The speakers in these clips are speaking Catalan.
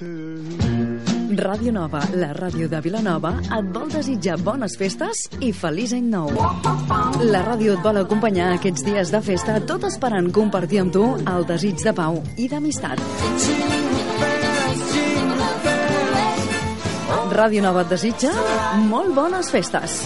Ràdio Nova, la ràdio de Vilanova, et vol desitjar bones festes i feliç any nou. La ràdio et vol acompanyar aquests dies de festa, tot esperant compartir amb tu el desig de pau i d'amistat. Ràdio Nova et desitja molt bones festes.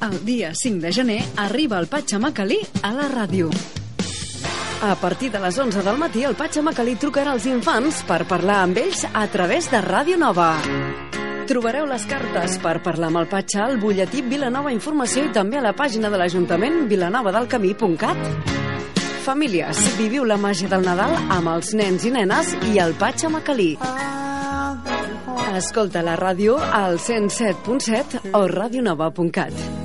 El dia 5 de gener arriba el Patxamacalí a la ràdio. A partir de les 11 del matí, el Patxamacalí trucarà als infants per parlar amb ells a través de Ràdio Nova. Trobareu les cartes per parlar amb el Patxa al butlletí Vilanova Informació i també a la pàgina de l'Ajuntament vilanovadelcamí.cat. Famílies, viviu la màgia del Nadal amb els nens i nenes i el Patxamacalí. Escolta la ràdio al 107.7 o radionova.cat.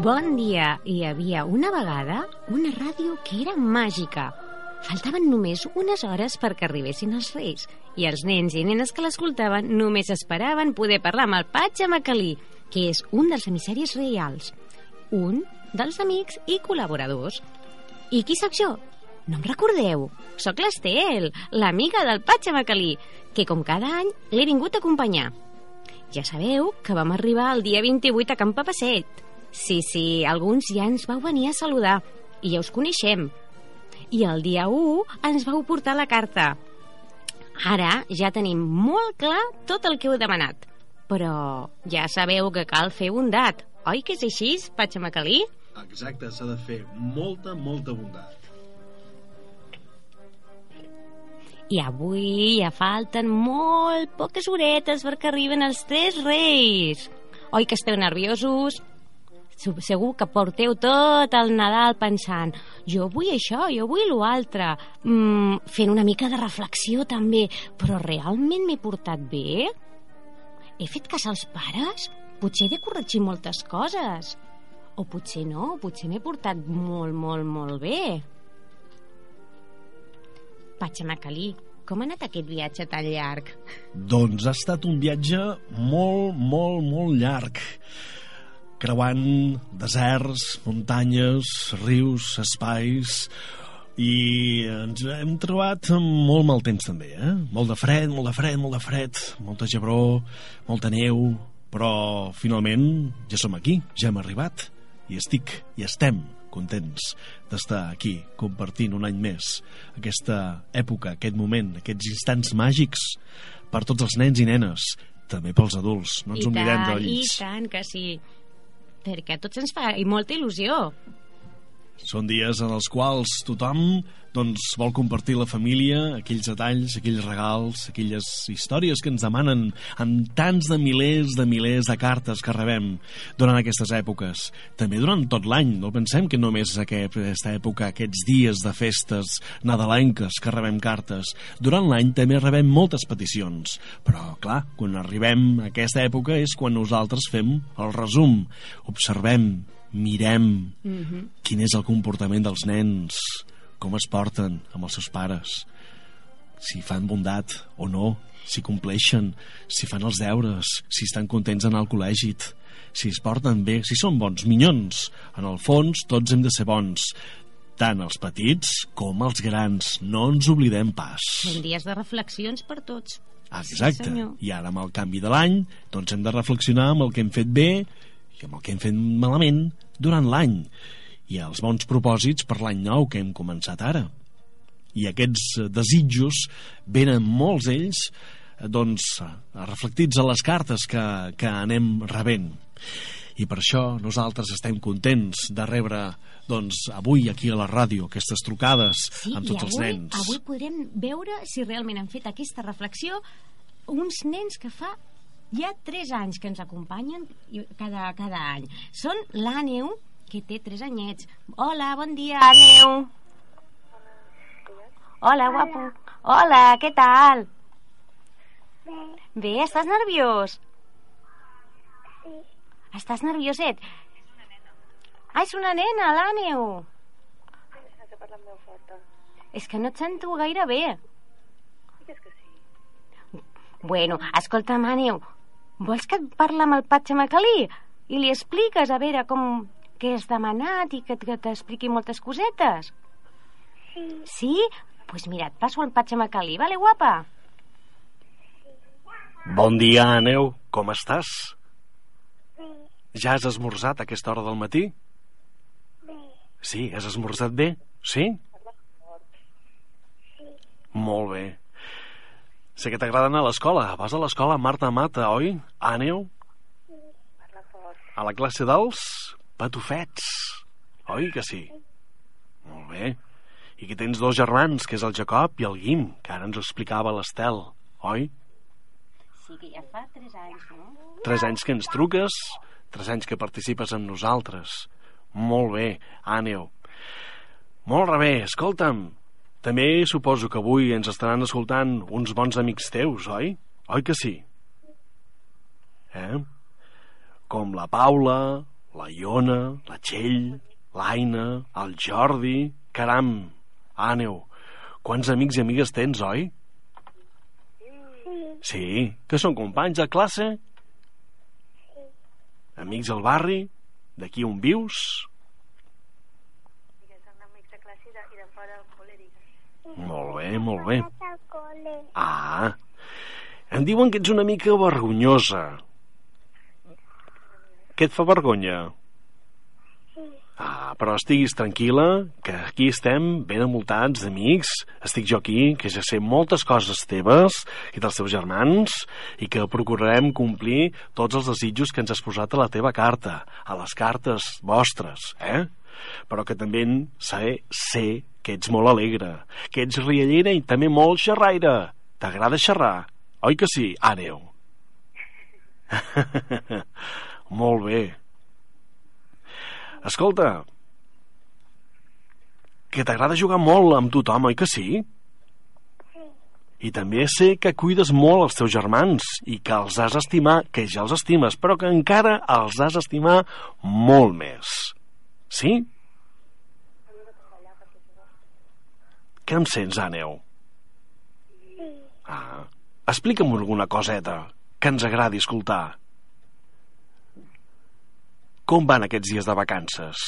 Bon dia! Hi havia una vegada una ràdio que era màgica. Faltaven només unes hores perquè arribessin els reis i els nens i nenes que l'escoltaven només esperaven poder parlar amb el Patxa Macalí, que és un dels emissaris reials, un dels amics i col·laboradors. I qui sóc jo? No em recordeu? Sóc l'Estel, l'amiga del Patxa Macalí, que com cada any l'he vingut a acompanyar. Ja sabeu que vam arribar el dia 28 a Camp Papasset. Sí, sí, alguns ja ens vau venir a saludar i ja us coneixem. I el dia 1 ens vau portar la carta. Ara ja tenim molt clar tot el que heu demanat. Però ja sabeu que cal fer bondat. Oi que és així, Patxamacalí? Exacte, s'ha de fer molta, molta bondat. I avui ja falten molt poques horetes perquè arriben els tres reis. Oi que esteu nerviosos? Segur que porteu tot el Nadal pensant jo vull això, jo vull l'altre mm, fent una mica de reflexió també però realment m'he portat bé? He fet cas als pares? Potser he de corregir moltes coses o potser no, potser m'he portat molt, molt, molt bé Patxamacalí, com ha anat aquest viatge tan llarg? Doncs ha estat un viatge molt, molt, molt llarg creuant deserts, muntanyes, rius, espais i ens hem trobat amb molt mal temps també, eh? Molt de fred, molt de fred, molt de fred, molta gebró, molta neu, però finalment ja som aquí, ja hem arribat i estic i estem contents d'estar aquí compartint un any més aquesta època, aquest moment, aquests instants màgics per tots els nens i nenes, també pels adults, no ens I oblidem d'ells. I tant que sí perquè a tots ens fa i molta il·lusió. Són dies en els quals tothom doncs, vol compartir la família, aquells detalls, aquells regals, aquelles històries que ens demanen amb tants de milers de milers de cartes que rebem durant aquestes èpoques. També durant tot l'any, no pensem que només és aquesta època, aquests dies de festes nadalenques que rebem cartes. Durant l'any també rebem moltes peticions, però clar, quan arribem a aquesta època és quan nosaltres fem el resum, observem, mirem Mm -hmm. quin és el comportament dels nens, com es porten amb els seus pares, si fan bondat o no, si compleixen, si fan els deures, si estan contents d'anar al col·legi, si es porten bé, si són bons, minyons. En el fons, tots hem de ser bons. tant els petits com els grans. No ens oblidem pas. Són dies de reflexions per tots. Exacte. Sí, senyor. I ara amb el canvi de l'any, doncs hem de reflexionar amb el que hem fet bé i amb el que hem fet malament durant l'any i els bons propòsits per l'any nou que hem començat ara. I aquests eh, desitjos venen molts ells eh, doncs, reflectits a les cartes que, que anem rebent. I per això nosaltres estem contents de rebre doncs, avui aquí a la ràdio aquestes trucades Sí, amb tots els avui, nens. avui podrem veure si realment han fet aquesta reflexió uns nens que fa ja 3 anys que ens acompanyen cada, cada any. Són l'Àneu, que té 3 anyets. Hola, bon dia, Àneu. Hola, guapo. Hola, què tal? Bé, estàs nerviós? Sí. Estàs nervioset? Ah, és una nena, l'Àneu. És que no et sento gaire bé. Bueno, escolta, Àneu, vols que et parli amb el Patxamacalí i li expliques a veure com què has demanat i que, que t'expliqui moltes cosetes? Sí. Sí? Doncs pues mira, et passo el Patxamacalí, vale, guapa? Bon dia, Aneu. Com estàs? Ja has esmorzat a aquesta hora del matí? Sí, has esmorzat bé? Sí? Molt bé. Sé que t'agrada anar a l'escola. Vas a l'escola Marta Mata, oi? Àneu? A la classe dels patufets. Oi que sí? Molt bé. I que tens dos germans, que és el Jacob i el Guim, que ara ens ho explicava l'Estel, oi? Sí, que ja fa 3 anys, no? Tres anys que ens truques, tres anys que participes amb nosaltres. Molt bé, Àneu. Molt bé, escolta'm. També suposo que avui ens estaran escoltant uns bons amics teus, oi? Oi que sí? Eh? Com la Paula, la Iona, la Txell, l'Aina, el Jordi... Caram, Àneu, quants amics i amigues tens, oi? Sí, que són companys de classe? Amics al barri? D'aquí on vius? Molt bé, molt bé. Ah, em diuen que ets una mica vergonyosa. Què et fa vergonya? Ah, però estiguis tranquil·la, que aquí estem ben envoltats d'amics. Estic jo aquí, que ja sé moltes coses teves i dels teus germans i que procurarem complir tots els desitjos que ens has posat a la teva carta, a les cartes vostres, eh? Però que també sé, sé que ets molt alegre, que ets riallera i també molt xerraire. T'agrada xerrar? Oi que sí, Àneu? molt bé. Escolta, que t'agrada jugar molt amb tothom, oi que sí? I també sé que cuides molt els teus germans i que els has estimar, que ja els estimes, però que encara els has estimar molt més. Sí? Què em sents, Àneu? Ah, explica'm alguna coseta que ens agradi escoltar. Com van aquests dies de vacances?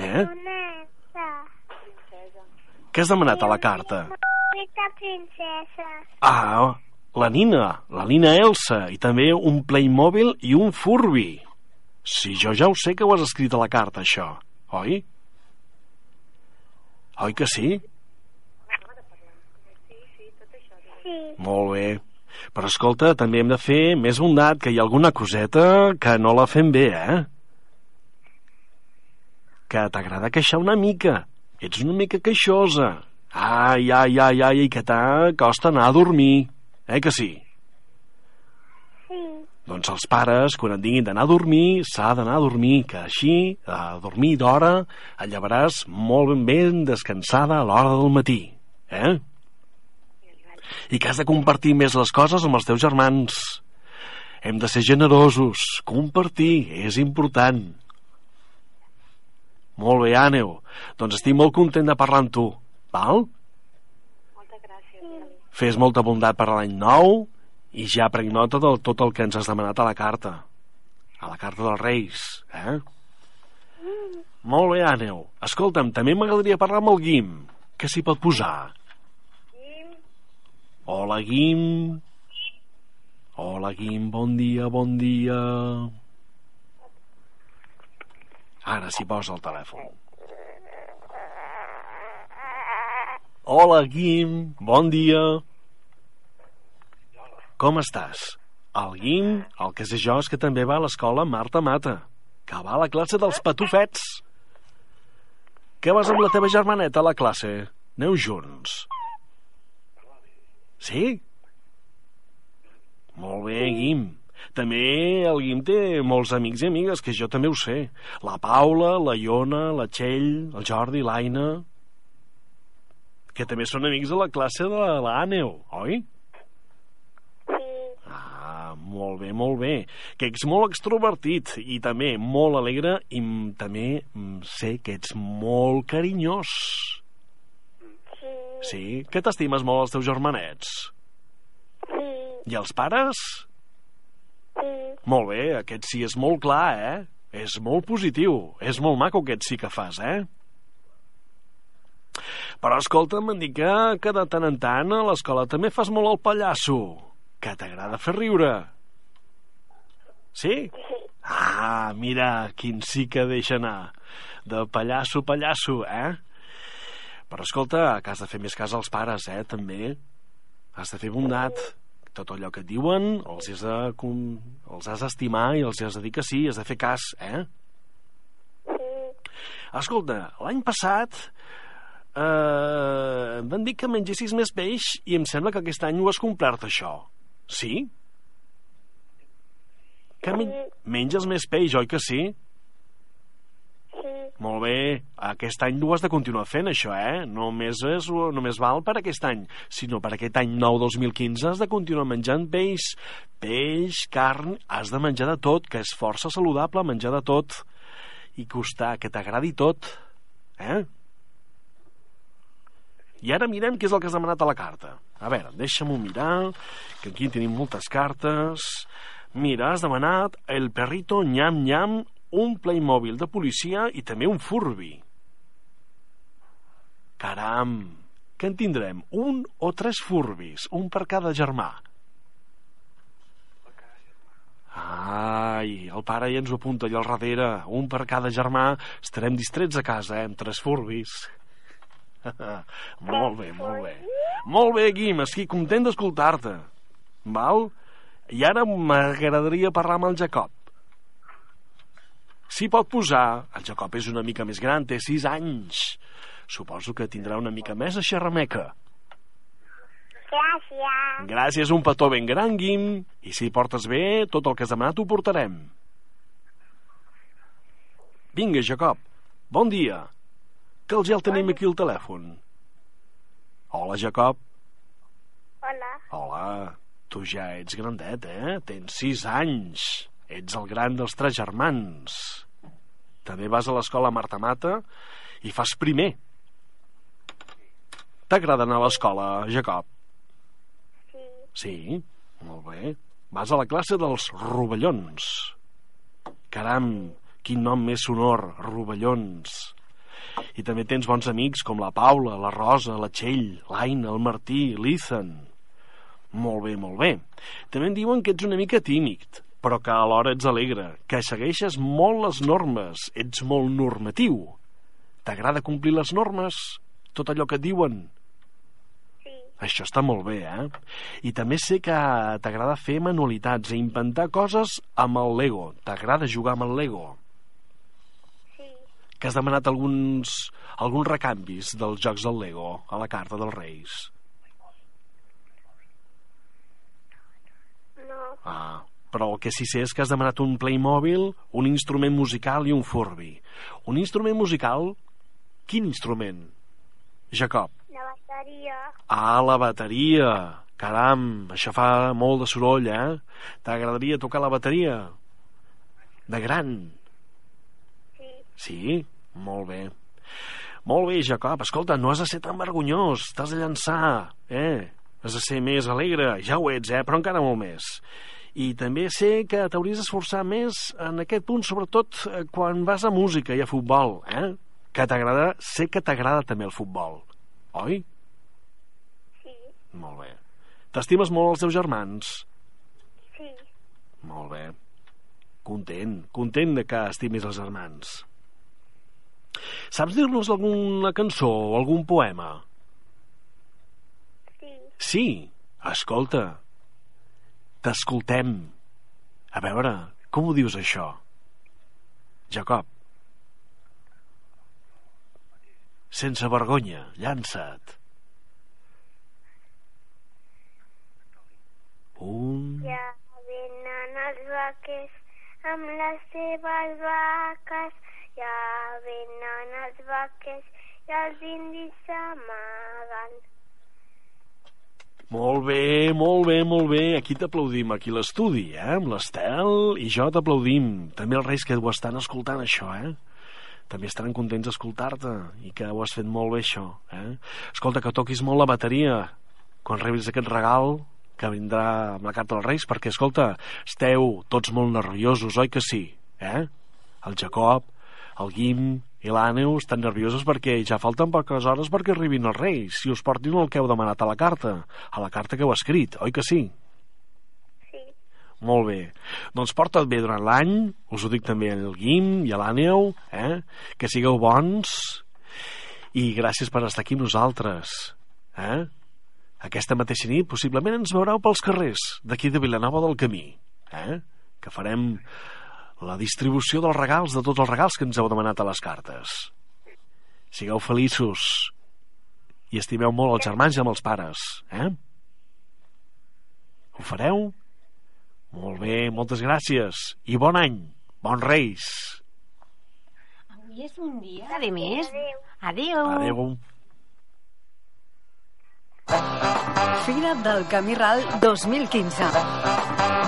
Eh? Què has demanat a la carta? Feta princesa. Ah, la Nina, la Nina Elsa, i també un Playmobil i un Furby. Sí, jo ja ho sé que ho has escrit a la carta, això, oi? Oi que sí? Sí. Molt bé. Però escolta, també hem de fer més bondat, que hi ha alguna coseta que no la fem bé, eh? Que t'agrada queixar una mica. Ets una mica queixosa. Ai, ai, ai, ai, que t'ha costa anar a dormir. Eh que sí? Sí. Doncs els pares, quan et diguin d'anar a dormir, s'ha d'anar a dormir, que així, a dormir d'hora, et llevaràs molt ben ben descansada a l'hora del matí. Eh? I que has de compartir més les coses amb els teus germans. Hem de ser generosos. Compartir és important. Molt bé, Àneu. Doncs estic molt content de parlar amb tu. Val? Fes molta bondat per l'any nou i ja prenc nota de tot el que ens has demanat a la carta. A la carta dels Reis, eh? Molt bé, Àneu. Escolta'm, també m'agradaria parlar amb el Guim. Què s'hi pot posar? Guim. Hola, Guim. Hola, Guim, bon dia, bon dia. Ara s'hi posa el telèfon. Hola, Guim, bon dia. Com estàs? El Guim, el que sé jo és que també va a l'escola Marta Mata, que va a la classe dels patufets. Què vas amb la teva germaneta a la classe? Aneu junts. Sí? Molt bé, Guim. També el Guim té molts amics i amigues, que jo també ho sé. La Paula, la Iona, la Txell, el Jordi, l'Aina... Que també són amics de la classe de l'Àneu, oi? Molt bé, molt bé. Que ets molt extrovertit i també molt alegre i també sé que ets molt carinyós. Sí. Sí? Que t'estimes molt els teus germanets? Sí. I els pares? Sí. Molt bé, aquest sí és molt clar, eh? És molt positiu. És molt maco aquest sí que fas, eh? Però escolta, m'han dit que, que de tant en tant a l'escola també fas molt el pallasso. Que t'agrada fer riure. Sí? Ah, mira, quin sí que deixa anar. De pallasso, pallasso, eh? Però escolta, que has de fer més cas als pares, eh, també. Has de fer bondat. Tot allò que et diuen els has de, com, els has d'estimar i els has de dir que sí, has de fer cas, eh? Escolta, l'any passat eh, em van dir que mengessis més peix i em sembla que aquest any ho has complert, això. Sí? Que men menges més peix, oi que sí? Sí. Molt bé, aquest any ho has de continuar fent, això, eh? Només, és, només val per aquest any, sinó per aquest any nou 2015 has de continuar menjant peix. Peix, carn, has de menjar de tot, que és força saludable menjar de tot. I costar, que t'agradi tot. Eh? I ara mirem què és el que has demanat a la carta. A veure, deixa'm-ho mirar, que aquí tenim moltes cartes. Mira, has demanat el perrito nyam nyam, un Playmobil de policia i també un Furby. Caram, què en tindrem? Un o tres Furbis, un per cada germà. Ai, el pare ja ens ho apunta allà al darrere. Un per cada germà. Estarem distrets a casa, eh, amb tres Furbis. molt bé, molt bé. Molt bé, Guim, estic content d'escoltar-te. Val? I ara m'agradaria parlar amb el Jacob. S'hi pot posar... El Jacob és una mica més gran, té 6 anys. Suposo que tindrà una mica més a xerrameca. Gràcies. Gràcies, un petó ben gran, Guim. I si portes bé, tot el que has demanat ho portarem. Vinga, Jacob. Bon dia. Que el gel tenim aquí al telèfon. Hola, Jacob. Hola. Hola. Tu ja ets grandet, eh? Tens sis anys. Ets el gran dels tres germans. També vas a l'escola Marta Mata i fas primer. T'agrada anar a l'escola, Jacob? Sí. Sí, molt bé. Vas a la classe dels rovellons. Caram, quin nom més sonor, rovellons. I també tens bons amics com la Paula, la Rosa, la Txell, l'Aina, el Martí, l'Ethan. Molt bé, molt bé. També em diuen que ets una mica tímid, però que alhora ets alegre, que segueixes molt les normes, ets molt normatiu. T'agrada complir les normes? Tot allò que et diuen? Sí. Això està molt bé, eh? I també sé que t'agrada fer manualitats i inventar coses amb el Lego. T'agrada jugar amb el Lego. Sí. Que has demanat alguns, alguns recanvis dels jocs del Lego a la carta dels Reis. No. Ah, però el que sí sé és que has demanat un Playmobil, un instrument musical i un Furby. Un instrument musical? Quin instrument? Jacob. La bateria. Ah, la bateria. Caram, això fa molt de soroll, eh? T'agradaria tocar la bateria? De gran? Sí. Sí? Molt bé. Molt bé, Jacob. Escolta, no has de ser tan vergonyós. T'has de llançar, eh? Has de ser més alegre. Ja ho ets, eh? Però encara molt més. I també sé que t'hauries d'esforçar més en aquest punt, sobretot eh, quan vas a música i a futbol, eh? Que t'agrada, sé que t'agrada també el futbol, oi? Sí. Molt bé. T'estimes molt els teus germans? Sí. Molt bé. Content, content de que estimis els germans. Saps dir-nos alguna cançó o algun poema? Sí. Escolta. T'escoltem. A veure, com ho dius això? Jacob. Sense vergonya, llança't. Un... Ja venen els vaquers amb les seves vaques. Ja venen els vaquers i els indis s'amaguen. Molt bé, molt bé, molt bé. Aquí t'aplaudim, aquí l'estudi, eh? Amb l'Estel i jo t'aplaudim. També els reis que ho estan escoltant, això, eh? També estaran contents d'escoltar-te i que ho has fet molt bé, això, eh? Escolta, que toquis molt la bateria quan rebis aquest regal que vindrà amb la carta dels reis, perquè, escolta, esteu tots molt nerviosos, oi que sí? Eh? El Jacob, el Guim i l'Àneu estan nerviosos perquè ja falten poques hores perquè arribin els reis i us portin el que heu demanat a la carta, a la carta que heu escrit, oi que sí? Sí. Molt bé. Doncs porta't bé durant l'any, us ho dic també al Guim i a l'Àneu, eh? que sigueu bons i gràcies per estar aquí amb nosaltres. Eh? Aquesta mateixa nit possiblement ens veureu pels carrers d'aquí de Vilanova del Camí, eh? que farem la distribució dels regals, de tots els regals que ens heu demanat a les cartes. Sigueu feliços i estimeu molt els germans i amb els pares, eh? Ho fareu? Molt bé, moltes gràcies. I bon any. Bons reis. Avui és un dia, a més. Adéu. Adéu. Adéu. Fira del Camí Ral 2015.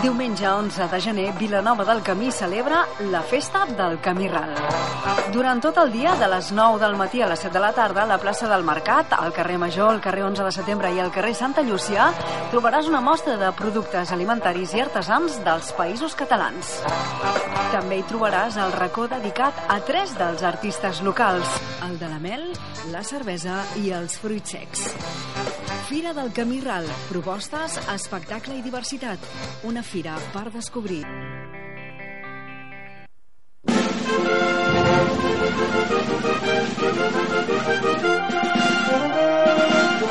Diumenge 11 de gener, Vilanova del Camí celebra la Festa del Camí Ral. Durant tot el dia, de les 9 del matí a les 7 de la tarda, a la plaça del Mercat, al carrer Major, al carrer 11 de setembre i al carrer Santa Llúcia, trobaràs una mostra de productes alimentaris i artesans dels països catalans. També hi trobaràs el racó dedicat a tres dels artistes locals, el de la mel, la cervesa i els fruits secs. Fira del Camí Ral. Propostes, espectacle i diversitat. Una fira per descobrir.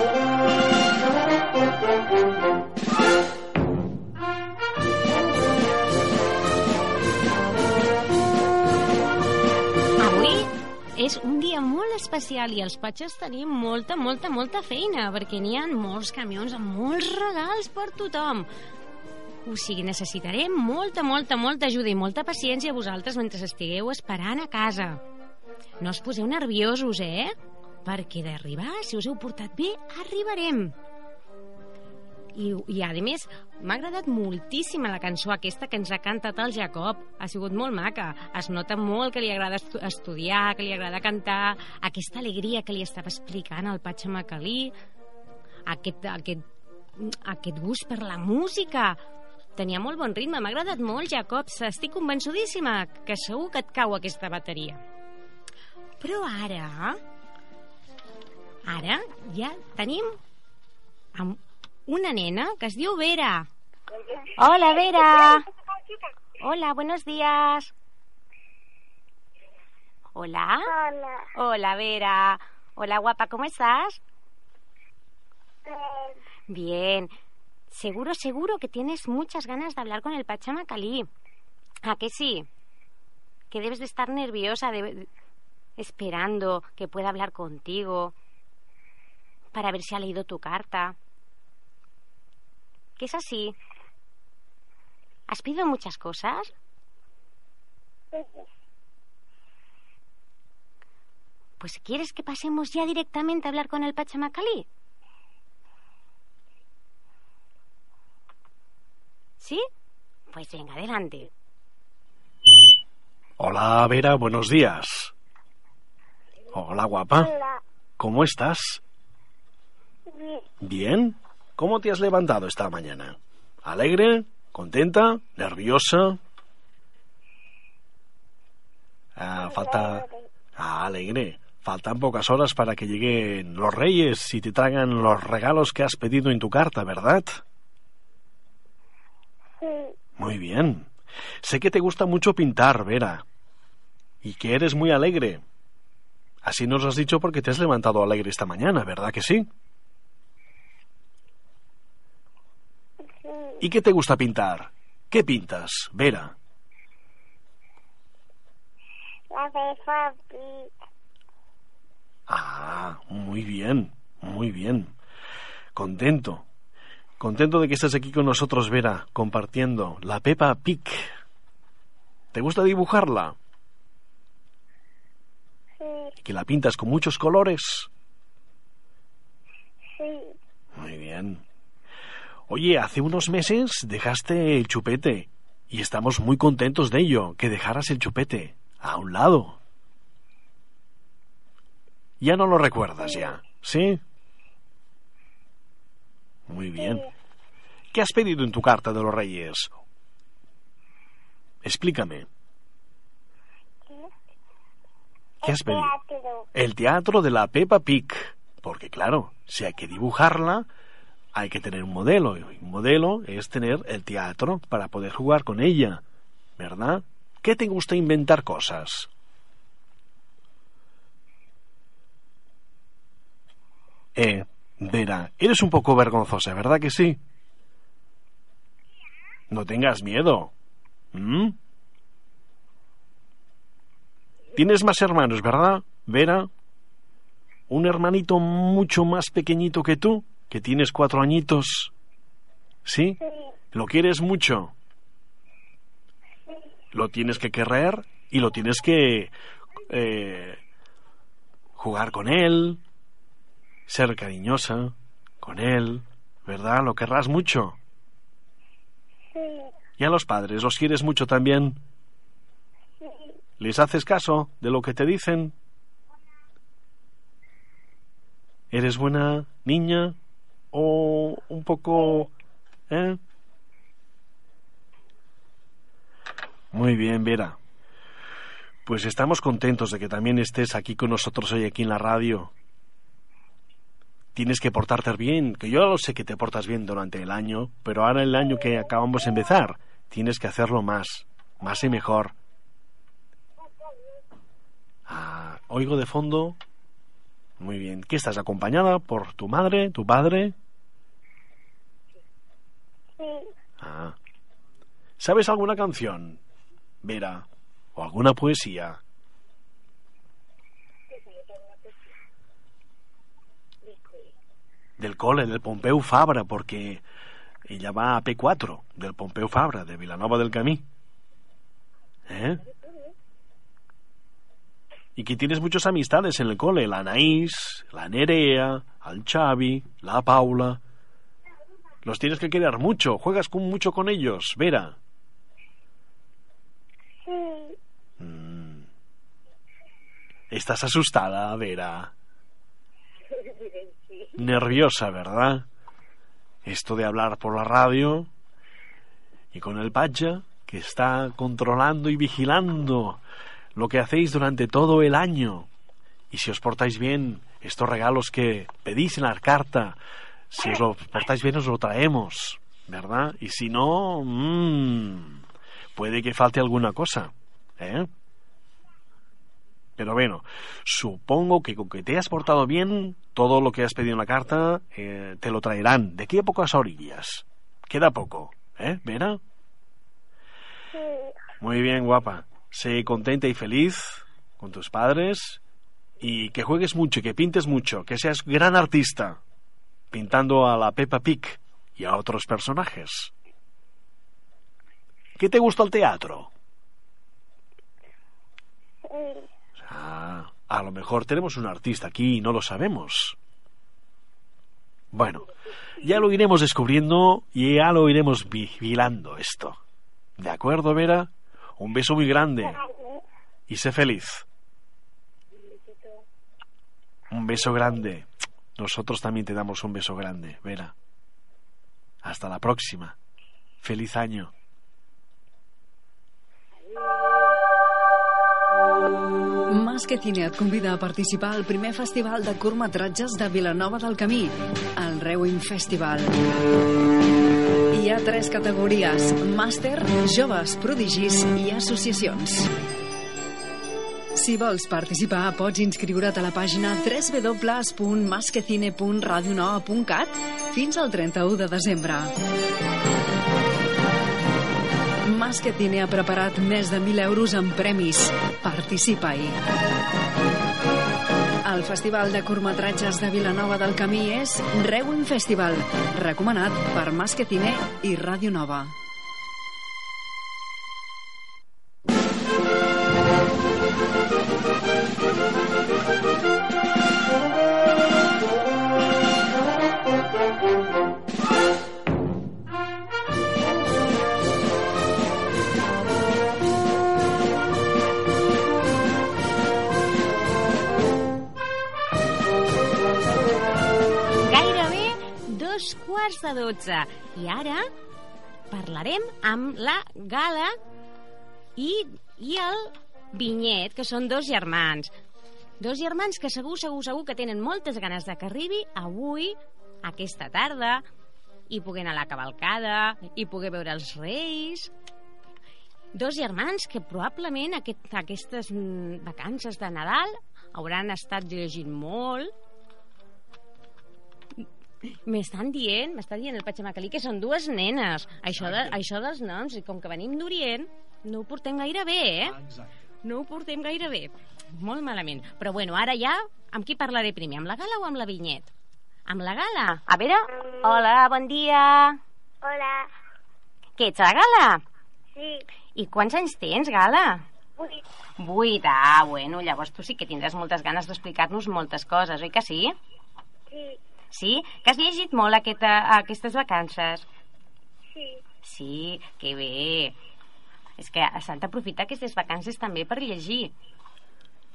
Avui és un dia molt especial i els patxes tenim molta, molta, molta feina perquè n'hi ha molts camions amb molts regals per tothom. O sigui, necessitarem molta, molta, molta ajuda i molta paciència a vosaltres mentre estigueu esperant a casa. No us poseu nerviosos, eh? Perquè d'arribar, si us heu portat bé, arribarem. I, i a més, m'ha agradat moltíssim la cançó aquesta que ens ha cantat el Jacob. Ha sigut molt maca. Es nota molt que li agrada estu estudiar, que li agrada cantar, aquesta alegria que li estava explicant el Patxa Macalí, aquest, aquest, aquest gust per la música. Tenia molt bon ritme, m'ha agradat molt, Jacob. Estic convençudíssima que segur que et cau aquesta bateria. Però ara... Ara ja tenim una nena que es diu Vera. Hola, Vera. Hola, buenos días. Hola. Hola. Hola, Vera. Hola, guapa, ¿cómo estás? Eh, Bien. Seguro, seguro que tienes muchas ganas de hablar con el Pachamacalí. ¿A que sí? Que debes de estar nerviosa, de- esperando que pueda hablar contigo para ver si ha leído tu carta. Que es así. ¿Has pedido muchas cosas? Pues ¿quieres que pasemos ya directamente a hablar con el Pachamacalí? ¿Sí? Pues venga, adelante. Hola, Vera, buenos días. Hola, guapa. hola. ¿Cómo estás? Bien. ¿Bien? ¿Cómo te has levantado esta mañana? ¿Alegre? ¿Contenta? ¿Nerviosa? Ah, falta... Ah, alegre. Faltan pocas horas para que lleguen los reyes y te traigan los regalos que has pedido en tu carta, ¿verdad? Sí, Muy bien. Sé que te gusta mucho pintar, Vera. Y que eres muy alegre. Así nos has dicho porque te has levantado alegre esta mañana, ¿verdad que sí? sí. ¿Y qué te gusta pintar? ¿Qué pintas, Vera? La Peppa Pig. Ah, muy bien, muy bien. Contento. Contento de que estés aquí con nosotros, Vera, compartiendo la Peppa Pig. ¿Te gusta dibujarla? Sí, ¿Que la pintas con muchos colores? sí, Muy bien. Oye, hace unos meses dejaste el chupete y estamos muy contentos de ello, que dejaras el chupete a un lado. Ya no lo recuerdas ya, ¿sí? Muy bien. ¿Qué has pedido en tu carta de los Reyes? Explícame. ¿Qué has pedido? El teatro de la Peppa Pig. Porque claro, si hay que dibujarla, hay que tener un modelo. Un modelo es tener el teatro para poder jugar con ella. ¿Verdad? ¿Qué te gusta inventar cosas? Eh, Vera, eres un poco vergonzosa, ¿verdad que sí? No tengas miedo. ¿Mm? Tienes más hermanos, ¿verdad, Vera? Un hermanito mucho más pequeñito que tú, que tienes cuatro añitos. ¿Sí? ¿Lo quieres mucho? Lo tienes que querer y lo tienes que eh, jugar con él, ser cariñosa con él, ¿verdad? Lo querrás mucho. Y a los padres, ¿los quieres mucho también? ¿Les haces caso de lo que te dicen? ¿Eres buena niña o un poco... ¿Eh? Muy bien, Vera. Pues estamos contentos de que también estés aquí con nosotros hoy aquí en la radio. Tienes que portarte bien, que yo sé que te portas bien durante el año, pero ahora el año que acabamos de empezar, tienes que hacerlo más, más y mejor. Ah, oigo de fondo. Muy bien. ¿Qué estás acompañada por tu madre, tu padre? sí. Ah. ¿Sabes alguna canción, Vera? ¿O alguna poesía? Del cole, del Pompeu Fabra, porque ella va a P4, del Pompeu Fabra, de Vilanova del Camí. ¿Eh? Y que tienes muchas amistades en el cole, la Anaís, la Nerea, al Xavi, la Paula. Los tienes que querer mucho, juegas con, mucho con ellos, Vera. Sí, Mm. Estás asustada, Vera. Nerviosa, ¿verdad? Esto de hablar por la radio y con el Pacha, que está controlando y vigilando lo que hacéis durante todo el año. Y si os portáis bien, estos regalos que pedís en la carta, si os lo portáis bien, os lo traemos, ¿verdad? Y si no, mm, puede que falte alguna cosa, ¿eh? Pero bueno, supongo que con que te has portado bien, todo lo que has pedido en la carta eh, te lo traerán. ¿De qué pocas orillas? Queda poco, ¿eh, Vera? sí, Muy bien, guapa. Sé contenta y feliz con tus padres y que juegues mucho y que pintes mucho, que seas gran artista, pintando a la Peppa Pig y a otros personajes. ¿Qué te gusta el teatro? Ah, a lo mejor tenemos un artista aquí y no lo sabemos. Bueno, ya lo iremos descubriendo y ya lo iremos vigilando esto. ¿De acuerdo, Vera? Un beso muy grande y sé feliz. Un beso grande. Nosotros también te damos un beso grande, Vera. Hasta la próxima. Feliz año. Más que Cine et convida a participar al primer festival de curtmetratges de Vilanova del Camí, el Reuin Festival. Hi ha tres categories, màster, joves, prodigis i associacions. Si vols participar, pots inscriure't a la pàgina www.masquecine.radionova.cat fins al 31 de desembre. Masquetine ha preparat més de 1.000 euros en premis. Participa-hi. El Festival de Curtmetratges de Vilanova del Camí és Reuin Festival, recomanat per Masquetine i Ràdio Nova. Gairebé dos quarts de dotze. I ara parlarem amb la Gala i, i el Vinyet, que són dos germans. Dos germans que segur, segur, segur que tenen moltes ganes de que arribi avui, aquesta tarda, i poder anar a la cavalcada, i poder veure els reis... Dos germans que probablement aquest, aquestes mm, vacances de Nadal hauran estat llegint molt, M'estan dient, m'està dient el Patxamacalí que són dues nenes. Això, de, això dels noms, i com que venim d'Orient, no ho portem gaire bé, eh? No ho portem gaire bé. Molt malament. Però bueno, ara ja, amb qui parlaré primer? Amb la Gala o amb la Vinyet? Amb la Gala? A veure... Hola, bon dia. Hola. Què ets, la Gala? Sí. I quants anys tens, Gala? Vuit. Vuit. Ah, bueno, llavors tu sí que tindràs moltes ganes d'explicar-nos moltes coses, oi que sí? Sí. Sí? Que has llegit molt aquest, aquestes vacances? Sí. Sí, que bé. És que s'han d'aprofitar aquestes vacances també per llegir.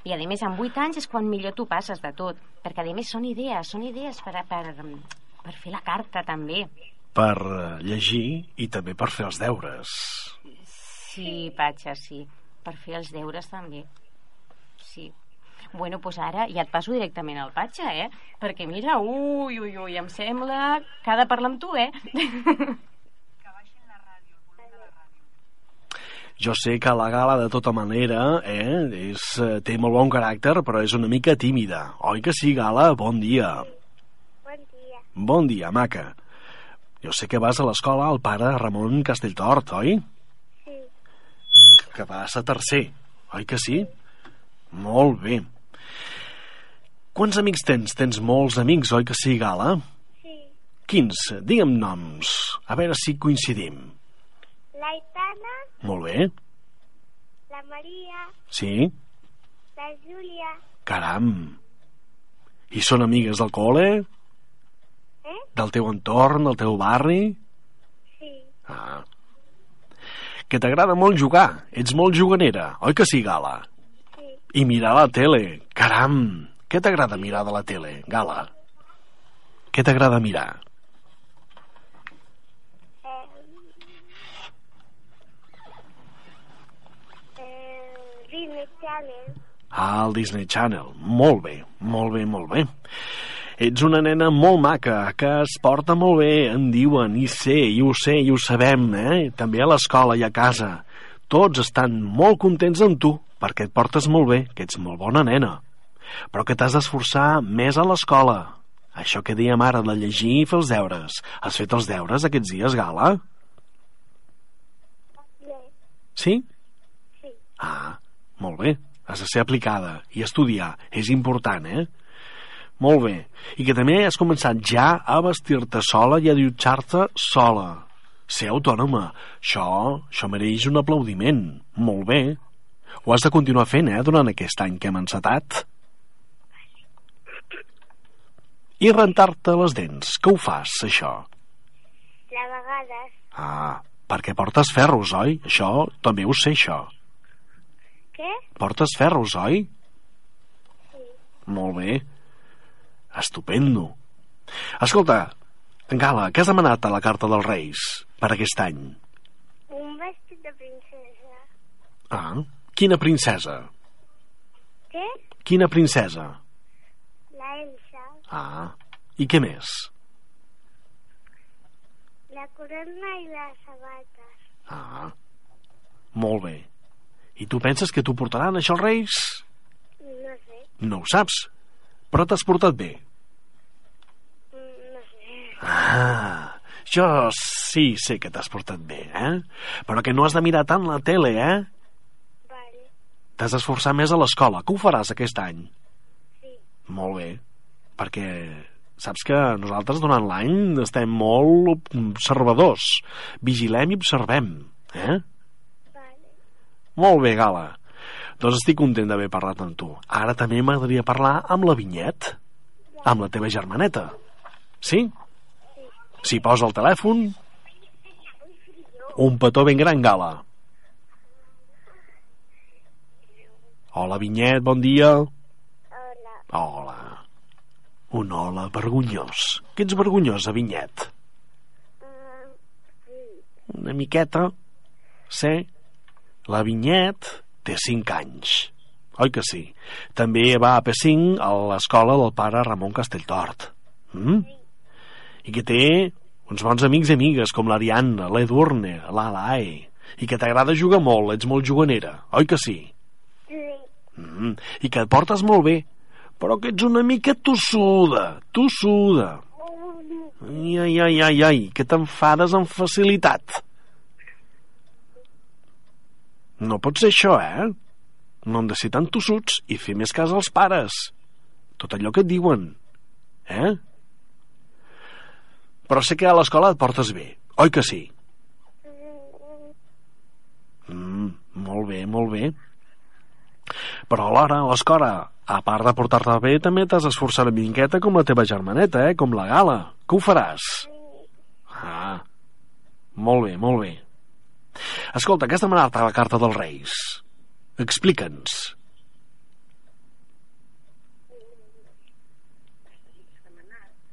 I a més, amb 8 anys és quan millor tu passes de tot. Perquè a més són idees, són idees per, per, per fer la carta també. Per eh, llegir i també per fer els deures. Sí, Patxa, sí. Per fer els deures també. Sí. Bueno, doncs ara ja et passo directament al Patxa, eh? Perquè mira, ui, ui, ui, em sembla que ha de parlar amb tu, eh? Jo sé que la Gala, de tota manera, eh, és, eh, té molt bon caràcter, però és una mica tímida. Oi que sí, Gala? Bon dia. Bon dia. Bon dia, maca. Jo sé que vas a l'escola al pare Ramon Castelltort, oi? Sí. Que vas a tercer, oi que sí? Molt bé. Quants amics tens? Tens molts amics, oi que sí, Gala? Sí. Quins? Digue'm noms. A veure si coincidim. L'Aitana, Molt bé. la Maria, Sí? la Júlia, Caram. I són amigues del col·le? eh? Del teu entorn, del teu barri? Sí. Ah. Que t'agrada molt jugar. Ets molt juganera, oi que sí, Gala? Sí. I mirar la tele. Caram! Què t'agrada mirar de la tele, Gala? Què t'agrada mirar? Eh, Disney Channel. Ah, el Disney Channel. Molt bé, molt bé, molt bé. Ets una nena molt maca, que es porta molt bé, en diuen, i sé, i ho sé, i ho sabem, eh? També a l'escola i a casa. Tots estan molt contents amb tu, perquè et portes molt bé, que ets molt bona nena. Però que t'has d'esforçar més a l'escola. Això que dèiem ara de llegir i fer els deures. Has fet els deures aquests dies, Gala? Sí? Sí. Ah, molt bé. Has de ser aplicada i estudiar. És important, eh? Molt bé. I que també has començat ja a vestir-te sola i a dutxar-te sola. Ser autònoma. Això, això mereix un aplaudiment. Molt bé. Ho has de continuar fent, eh, durant aquest any que hem encetat. I rentar-te les dents. Que ho fas, això? De vegades. Ah, perquè portes ferros, oi? Això, també ho sé, això. Què? Portes ferros, oi? Sí. Molt bé. Estupendo. Escolta, Gala, què has demanat a la carta dels Reis? per aquest any? Un vestit de princesa. Ah, quina princesa? Què? Quina princesa? La Elsa. Ah, i què més? La corona i les sabates. Ah, molt bé. I tu penses que t'ho portaran, això, els Reis? No sé. No ho saps, però t'has portat bé. Mm, No sé. Ah, jo sí sé que t'has portat bé, eh? Però que no has de mirar tant la tele, eh? Vale. T'has d'esforçar més a l'escola. Que ho faràs aquest any? Sí. Molt bé, perquè saps que nosaltres durant l'any estem molt observadors. Vigilem i observem, eh? Vale. Molt bé, Gala. Doncs estic content d'haver parlat amb tu. Ara també m'agradaria parlar amb la Vinyet, amb la teva germaneta. Sí? Si posa el telèfon... Un petó ben gran, Gala. Hola, Vinyet, bon dia. Hola. Hola. Un hola vergonyós. Que ets vergonyós, Vinyet? Mm, sí. Una miqueta. Sí. La Vinyet té 5 anys. Oi que sí? També va a P5 a l'escola del pare Ramon Castelltort. Mm? I que té uns bons amics i amigues com l'Ariadna, l'Edurne, l'Alae, i que t'agrada jugar molt, ets molt juganera, oi que sí? Sí. Mm, I que et portes molt bé, però que ets una mica tossuda, tossuda. Ai, ai, ai, ai, ai, que t'enfades amb facilitat. No pot ser això, eh? No hem de ser tan tossuts i fer més cas als pares. Tot allò que et diuen. Eh? Però sé que a l'escola et portes bé, oi que sí? Mm, molt bé, molt bé. Però alhora, a l'escola, a part de portar-te bé, també t'has d'esforçar una miqueta com la teva germaneta, eh? Com la Gala. Que ho faràs? Ah, molt bé, molt bé. Escolta, què has demanat a la carta dels Reis? Explica'ns.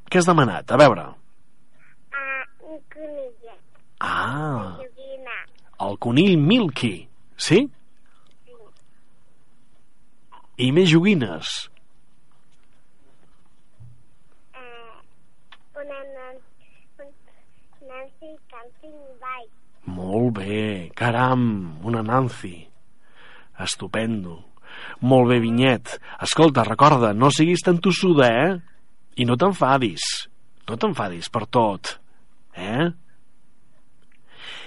Què has demanat? A veure. Ah, un conillet. Ah, el conill Milky, sí? I més joguines. Una. Un... Nancy Camping Bike. Molt bé, caram, una Nancy. Estupendo. Molt bé, Vinyet. Escolta, recorda, no siguis tan tossuda, eh? I no t'enfadis. No t'enfadis per tot. Eh?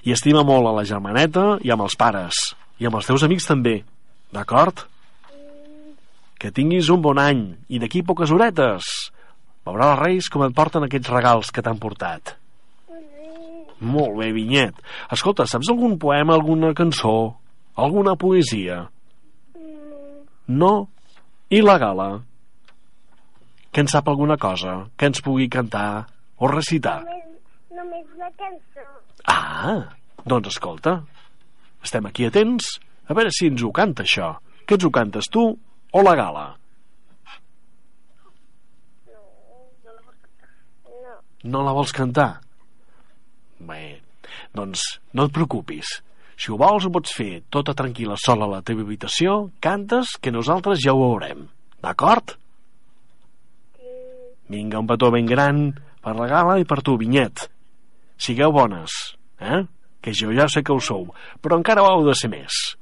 I estima molt a la germaneta i amb els pares. I amb els teus amics també. D'acord? Que tinguis un bon any. I d'aquí poques horetes. Veurà els reis com et porten aquests regals que t'han portat. Molt bé, Vinyet. Escolta, saps algun poema, alguna cançó? Alguna poesia? No? I la gala? Que en sap alguna cosa? Que ens pugui cantar o recitar? Només, només la cançó. Ah, doncs escolta. Estem aquí atents a veure si ens ho canta, això. Que ens ho cantes tu o la gala? No. No la vols cantar? Bé, doncs no et preocupis. Si ho vols, ho pots fer tota tranquil·la sola a la teva habitació, cantes, que nosaltres ja ho veurem. D'acord? Vinga, un petó ben gran per la gala i per tu, Vinyet. Sigueu bones, eh? Que jo ja sé que ho sou, però encara ho heu de ser més.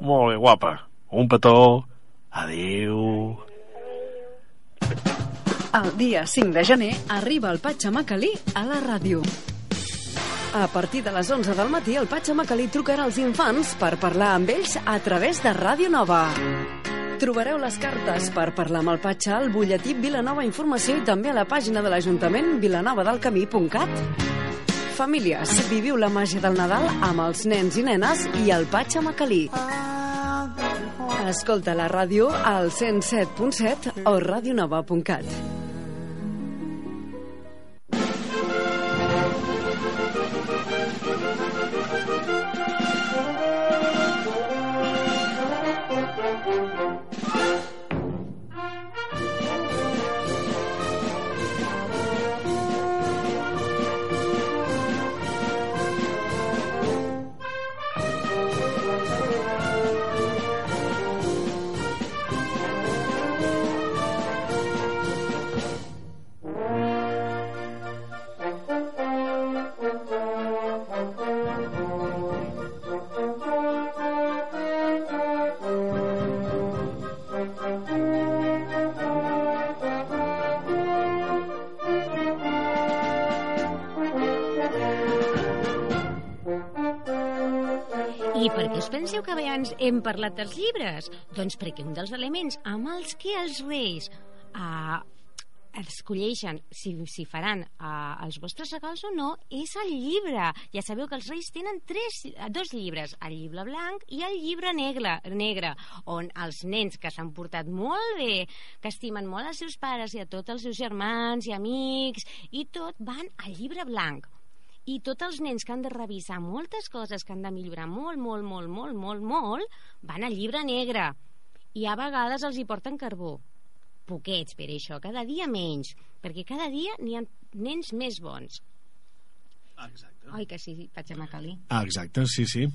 Molt bé, guapa. Un petó. Adéu. El dia 5 de gener arriba el Patxamacalí a la ràdio. A partir de les 11 del matí, el Patxamacalí trucarà als infants per parlar amb ells a través de Ràdio Nova. Trobareu les cartes per parlar amb el Patxa al butlletí Vilanova Informació i també a la pàgina de l'Ajuntament vilanovadelcamí.cat. Famílies, viviu la màgia del Nadal amb els nens i nenes i el Patxamacalí. Escolta la ràdio al 107.7 o radionova.cat. parlat dels llibres? Doncs perquè un dels elements amb els que els reis uh, escolleixen si, si faran uh, els vostres regals o no és el llibre. Ja sabeu que els reis tenen tres, dos llibres, el llibre blanc i el llibre negre, negre on els nens que s'han portat molt bé, que estimen molt els seus pares i a tots els seus germans i amics i tot, van al llibre blanc i tots els nens que han de revisar moltes coses que han de millorar molt, molt, molt, molt, molt, molt, van al llibre negre. I a vegades els hi porten carbó. Poquets, per això, cada dia menys, perquè cada dia n'hi ha nens més bons. Exacte. Oi que sí, Patxamacalí? Ah, exacte, sí, sí.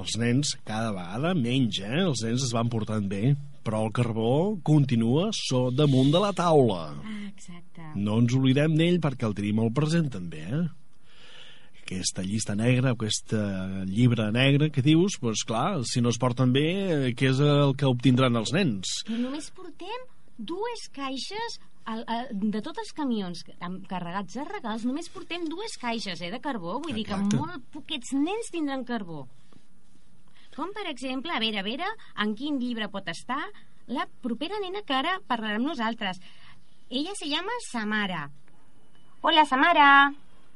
Els nens cada vegada menys, eh? Els nens es van portant bé, però el carbó continua so damunt de la taula. Ah, exacte. No ens oblidem d'ell perquè el tenim al present també, eh? Aquesta llista negra, aquest llibre negre que dius, doncs clar, si no es porten bé, eh, què és el que obtindran els nens? Però només portem dues caixes el, el, de tots els camions carregats de regals, només portem dues caixes eh, de carbó, vull dir que Exacte. molt poquets nens tindran carbó. Com, per exemple, a veure, a veure, en quin llibre pot estar la propera nena que ara parlarà amb nosaltres. Ella se llama Samara. Hola, Samara.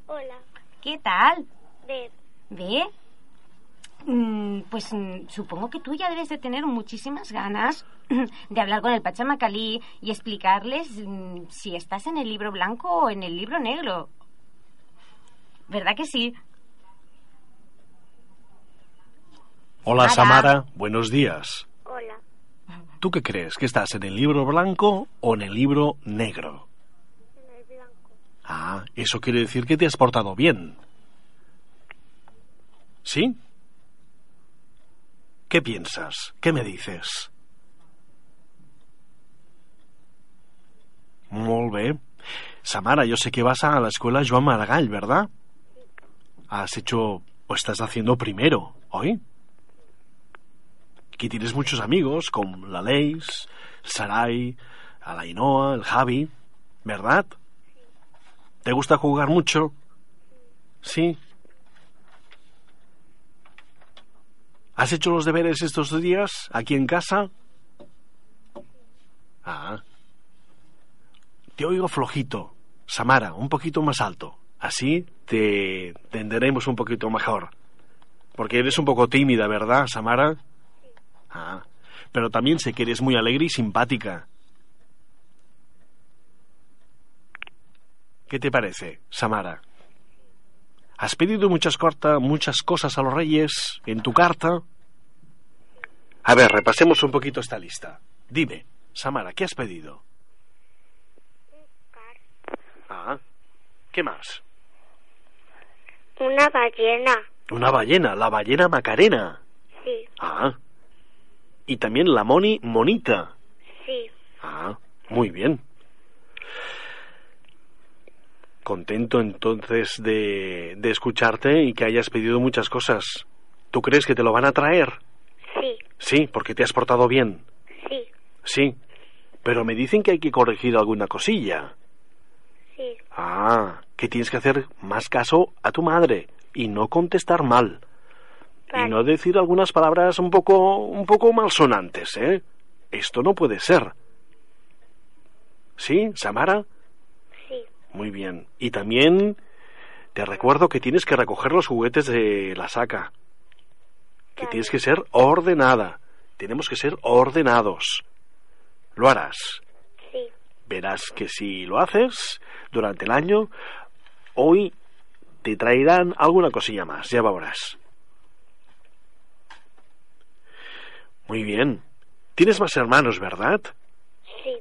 Hola. ¿Qué tal? Bé, ¿Ve? Mm, pues mm, supongo que tú ya debes de tener muchísimas ganas de hablar con el Pachamacalí y explicarles mm, si estás en el libro blanco o en el libro negro. ¿Verdad que sí? Hola, Samara. Samara, buenos días. hola. ¿Tú qué crees? ¿Que estás en el libro blanco o en el libro negro? Ah, eso quiere decir que te has portado bien. ¿Sí? ¿Qué piensas? ¿Qué me dices? Molt bé. Samara, yo sé que vas a la escuela Joan Maragall, ¿verdad? Has hecho o estás haciendo primero, ¿hoy? Aquí tienes muchos amigos, como la Leis, Sarai, a la Ainhoa, el Javi, ¿verdad? ¿Te gusta jugar mucho? Sí. ¿Has hecho los deberes estos días aquí en casa? Ah. Te oigo flojito. Samara, un poquito más alto. Así te entenderemos un poquito mejor. Porque eres un poco tímida, ¿verdad, Samara? Ah. Pero también sé que eres muy alegre y simpática. ¿Qué te parece, Samara? ¿Has pedido muchas, corta, muchas cosas a los reyes en tu carta? A ver, repasemos un poquito esta lista. Dime, Samara, ¿qué has pedido? Ah, ¿qué más? Una ballena. Una ballena, la ballena Macarena. Sí, Ah. Y también la Moni Monita. sí. Ah, muy bien. Contento entonces de, de escucharte y que hayas pedido muchas cosas. ¿Tú crees que te lo van a traer? Sí, Sí, porque te has portado bien. sí, Sí. Pero me dicen que hay que corregir alguna cosilla. sí. Ah, que tienes que hacer más caso a tu madre y no contestar mal. Y no decir algunas palabras un poco un poco malsonantes, ¿eh? Esto no puede ser. ¿Sí, Samara? Muy bien. Y también te recuerdo que tienes que recoger los juguetes de la saca. Que tienes que ser ordenada. Tenemos que ser ordenados. Lo harás. sí. Verás que si lo haces durante el año, hoy te traerán alguna cosilla más, ya verás. Muy bien. Tienes más hermanos, ¿verdad? Sí,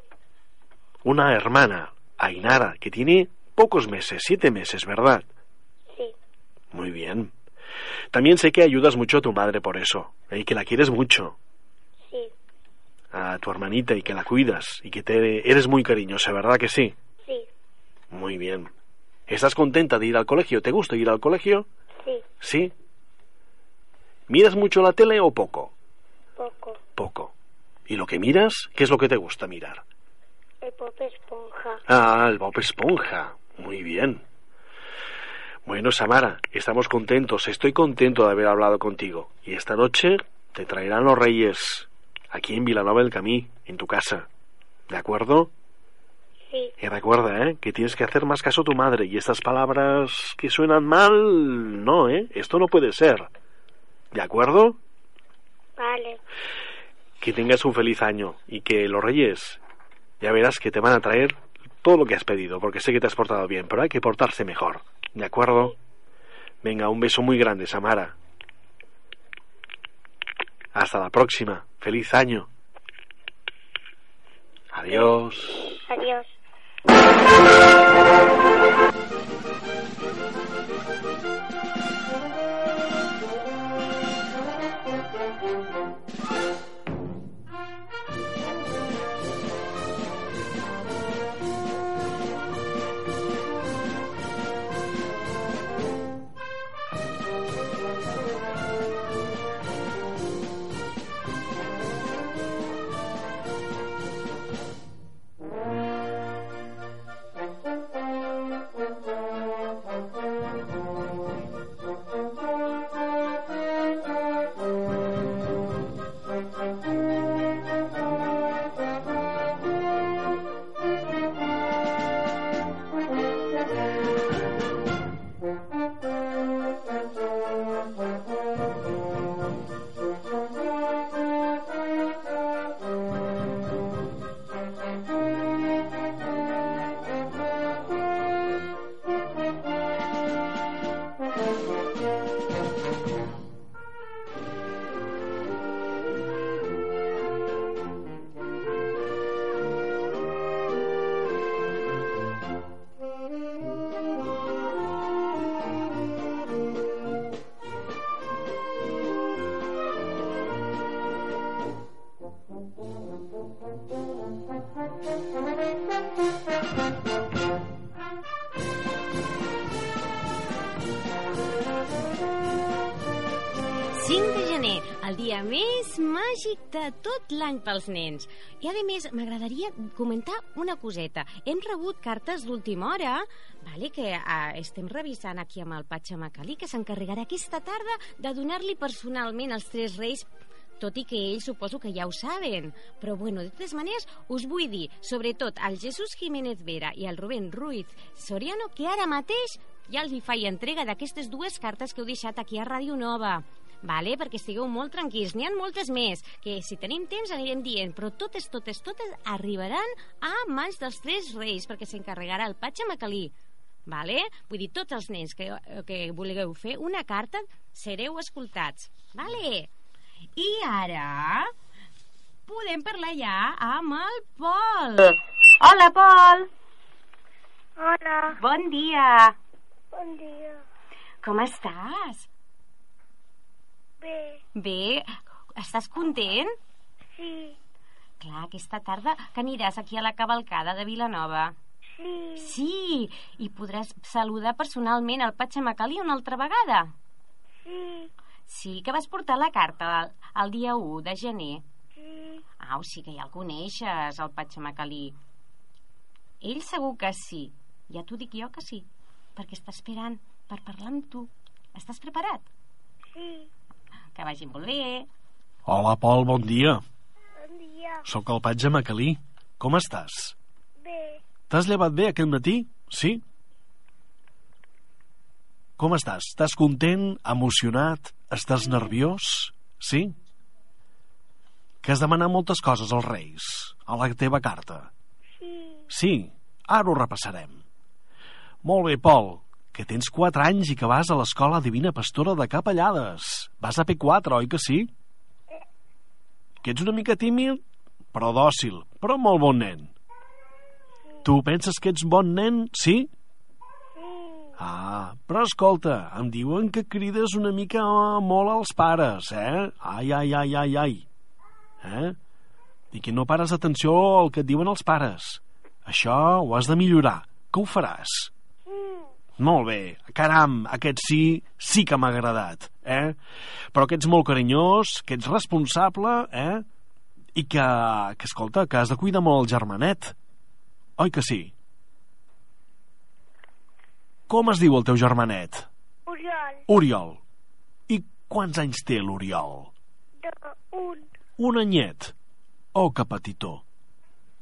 Una hermana, Ainara, que tiene pocos meses, siete meses, ¿verdad? sí, Muy bien. También sé que ayudas mucho a tu madre por eso, ¿eh? y que la quieres mucho, sí, a tu hermanita, y que la cuidas, y que te eres muy cariñosa, ¿verdad que sí? sí, Muy bien. ¿Estás contenta de ir al colegio? ¿Te gusta ir al colegio? sí. Sí. ¿Miras mucho la tele o poco? Poco. Poco. ¿Y lo que miras? ¿Qué es lo que te gusta mirar? El Bob Esponja. Ah, el Bob Esponja. Muy bien. Bueno, Samara, estamos contentos. Estoy contento de haber hablado contigo. Y esta noche te traerán los reyes aquí en Vilanova del Camí, en tu casa. ¿De acuerdo? Sí. Y recuerda, ¿eh? Que tienes que hacer más caso a tu madre. Y estas palabras que suenan mal, no, ¿eh? Esto no puede ser. ¿De acuerdo? Vale. Que tengas un feliz año y que los reyes, ya verás que te van a traer todo lo que has pedido, porque sé que te has portado bien, pero hay que portarse mejor. ¿De acuerdo? Venga, un beso muy grande, Samara. Hasta la próxima. Feliz año. Adiós. Adiós. De tot l'any pels nens. I, a més, m'agradaria comentar una coseta. Hem rebut cartes d'última hora, vale, que eh, estem revisant aquí amb el Patxamacalí, que s'encarregarà aquesta tarda de donar-li personalment als tres reis tot i que ells suposo que ja ho saben. Però, bueno, de totes maneres, us vull dir, sobretot al Jesús Jiménez Vera i al Rubén Ruiz Soriano, que ara mateix ja els hi faig entrega d'aquestes dues cartes que heu deixat aquí a Ràdio Nova vale? perquè estigueu molt tranquils. N'hi ha moltes més, que si tenim temps anirem dient, però totes, totes, totes arribaran a mans dels tres reis, perquè s'encarregarà el Patxa Macalí. Vale? Vull dir, tots els nens que, que vulgueu fer una carta sereu escoltats. Vale? I ara podem parlar ja amb el Pol. Hola, Pol. Hola, Bon dia. bon dia. Com estàs? Bé, Bé, estàs content? sí, Clar, aquesta tarda que aniràs aquí a la cavalcada de Vilanova. sí, Sí, i podràs saludar personalment el Patxamacalí una altra vegada. sí, Sí, que vas portar la carta el, el dia 1 de gener. sí, Au, sí que ja el coneixes, el Patxamacalí. Ell segur que sí. Ja t'ho dic jo que sí, perquè està esperant per parlar amb tu. Estàs preparat? sí. Que vagi molt bé. Hola, Pol, bon dia. Bon dia. Sóc el Patge Macalí. Com estàs? Bé, T'has llevat bé aquest matí? Sí? Com estàs? Estàs content? Emocionat? Estàs nerviós? Sí? Que has demanat moltes coses als Reis, a la teva carta. sí, Sí, ara ho repassarem. Molt bé, Pol, que tens 4 anys i que vas a l'escola Divina Pastora de Capellades. Vas a P4, oi que sí? Que ets una mica tímid, però dòcil, però molt bon nen. Tu penses que ets bon nen, sí? Ah, però escolta, em diuen que crides una mica eh, molt als pares, eh? Ai, ai, ai, ai, ai. Eh? I que no pares atenció al que et diuen els pares. Això ho has de millorar. Que ho faràs? Molt bé. Caram, aquest sí, sí que m'ha agradat, eh? Però que ets molt carinyós, que ets responsable, eh? I que, que, escolta, que has de cuidar molt el germanet. Oi que sí? Com es diu el teu germanet? Oriol. Oriol. I quants anys té l'Oriol? Un. Un anyet. Oh, que petitó.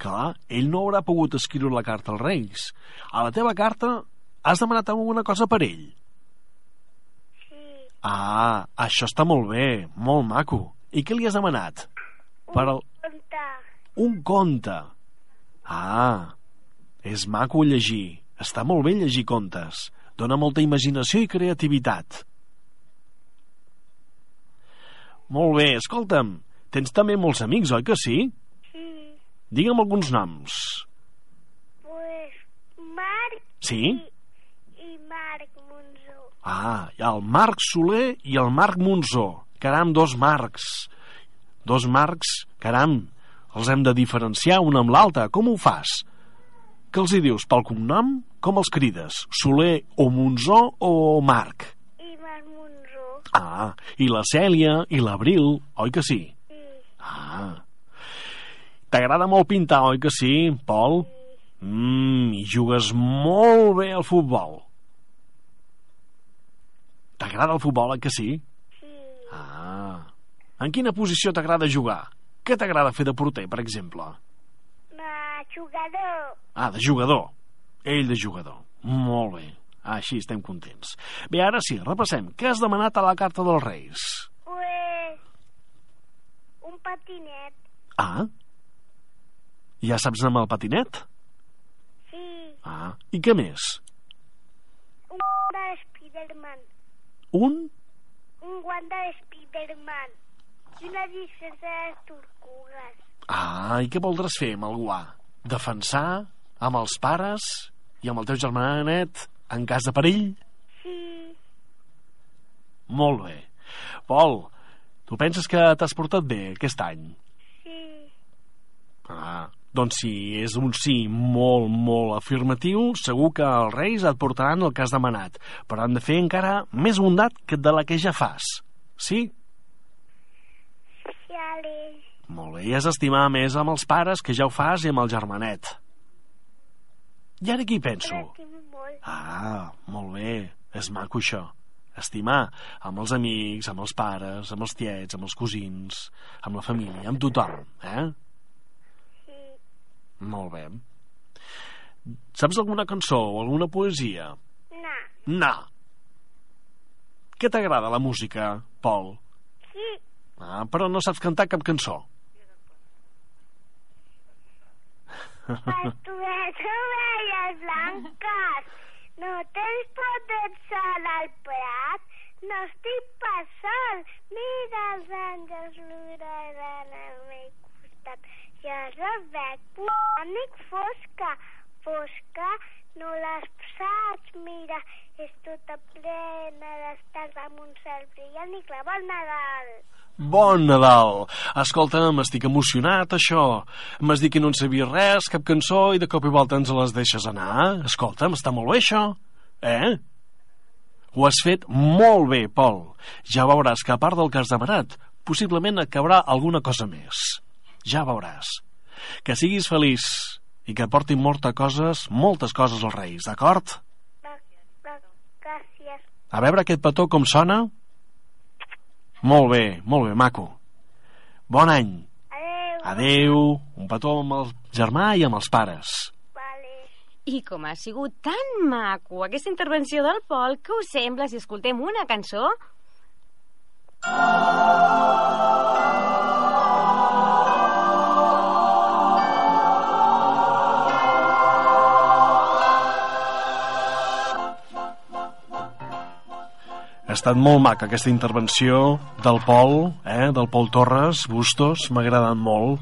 Clar, ell no haurà pogut escriure la carta als Reis. A la teva carta has demanat alguna cosa per ell. Sí. Ah, això està molt bé, molt maco. I què li has demanat? Per al... Conta. un conte. Ah, és maco llegir. Està molt bé llegir contes. Dóna molta imaginació i creativitat. Molt bé, escolta'm, tens també molts amics, oi que sí? Sí. Digue'm alguns noms. Pues Marc Sí? i. Ah, hi ha el Marc Soler i el Marc Monzó. Caram, dos Marcs. Dos Marcs, caram, els hem de diferenciar un amb l'altre. Com ho fas? Què els hi dius? Pel cognom? Com els crides? Soler o Monzó o Marc? I Marc Monzó. Ah, i la Cèlia i l'Abril, oi que sí? Sí. Ah. T'agrada molt pintar, oi que sí, Pol? Mmm, i jugues molt bé al futbol. T'agrada el futbol, oi que sí? Sí. Ah. En quina posició t'agrada jugar? Què t'agrada fer de porter, per exemple? Ma jugador. Ah, de jugador. Ell de jugador. Molt bé. Ah, així estem contents. Bé, ara sí, repassem. Què has demanat a la carta dels Reis? Pues un patinet. Ah. Ja saps anar amb el patinet? Sí. Ah. I què més? Un de Spiderman. Un? Un guant de Spiderman. I una disfressa de les tortugues. Ah, i què voldràs fer amb el guà? Defensar amb els pares i amb el teu germanet en cas de perill? Sí. Molt bé. Pol, tu penses que t'has portat bé aquest any? Sí. Ah, doncs si és un sí molt, molt afirmatiu, segur que els Reis et portaran el que has demanat, però han de fer encara més bondat que de la que ja fas. Sí? Xale. Molt bé, i has d'estimar més amb els pares que ja ho fas i amb el germanet. I ara aquí penso? Molt. Ah, molt bé, és maco això. Estimar amb els amics, amb els pares, amb els tiets, amb els cosins, amb la família, amb tothom, eh? Molt bé. Saps alguna cançó o alguna poesia? No. No. Què t'agrada la música, Pol? Sí. Ah, però no saps cantar cap cançó. Pasturet ovelles blanques, no tens potets al prat, no estic pas sol, mira els àngels l'oraran al meu costat. Els veig, amic fosca, fosca, no les saps, mira, és tota plena d'estars amb un cel brillant i clar, bon Nadal. Bon Nadal! Escolta, m'estic emocionat, això. M'has dit que no en sabies res, cap cançó, i de cop i volta ens les deixes anar. Escolta, està molt bé, això. Eh? Ho has fet molt bé, Pol. Ja veuràs que a part del que has demanat, possiblement et cabrà alguna cosa més. Ja veuràs. Que siguis feliç i que portin moltes coses, moltes coses als Reis, d'acord? Gràcies. A veure aquest petó com sona. Molt bé, molt bé, maco. Bon any. Adéu. Adeu. Un petó amb el germà i amb els pares. Vale. I com ha sigut tan maco aquesta intervenció del Pol, què us sembla si escoltem una cançó? Ha estat molt maca aquesta intervenció del Pol, eh, del Pol Torres, Bustos, m'ha agradat molt.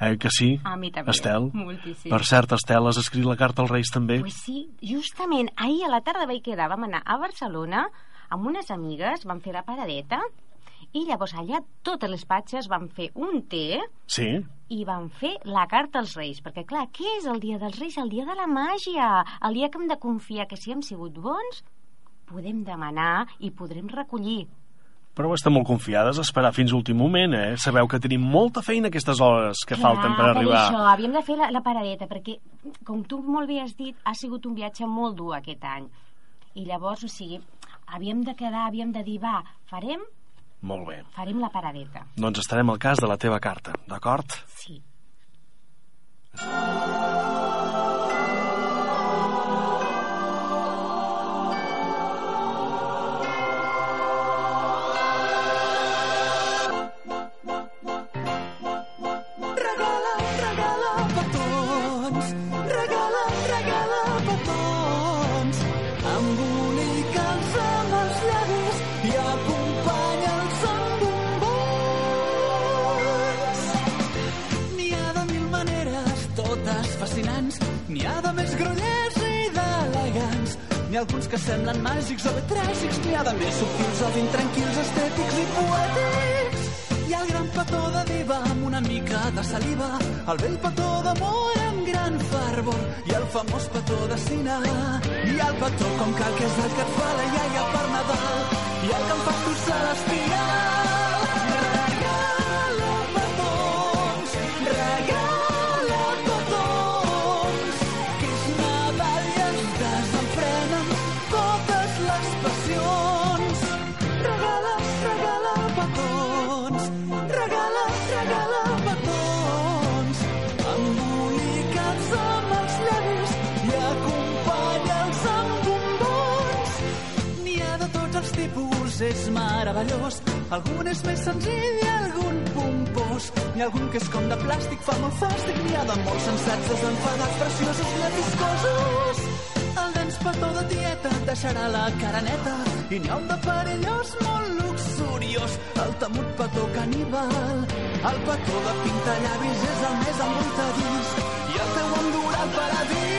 Eh, que sí? A mi també, Estel? moltíssim. Per cert, Estel, has escrit la carta als Reis també? Pues sí, justament ahir a la tarda vaig quedar, vam anar a Barcelona amb unes amigues, vam fer la paradeta i llavors allà totes les patxes van fer un té Sí? i van fer la carta als Reis, perquè clar, què és el dia dels Reis? El dia de la màgia, el dia que hem de confiar que si hem sigut bons podem demanar i podrem recollir. Però estem molt confiades a esperar fins l'últim moment, eh? Sabeu que tenim molta feina aquestes hores que falten per arribar. Per això, havíem de fer la, la paradeta, perquè, com tu molt bé has dit, ha sigut un viatge molt dur aquest any. I llavors, o sigui, havíem de quedar, havíem de dir, va, farem, Molt bé. farem la paradeta. Doncs estarem al cas de la teva carta, d'acord? Sí. Regala, més grollers i d'elegants. N'hi ha alguns que semblen màgics o tràgics. N'hi ha de més subtils o d'intranquils, estètics i poètics. Hi ha el gran petó de diva amb una mica de saliva, el vell petó d'amor amb gran fervor i el famós petó de cine. Hi ha el petó com cal que és el que et fa la iaia per Nadal i el que em tu celestial. Regala meravellós. Algun és més senzill i algun pompós. N'hi ha algun que és com de plàstic, fa molt fàstic. N'hi ha de molt sensats, desenfadats, preciosos, lleviscosos. El dens petó de tieta et deixarà la cara neta i n'hi ha un de perillós molt luxuriós, el temut petó caníbal. El petó de pintallavis és el més embruitadís i el teu al paradís.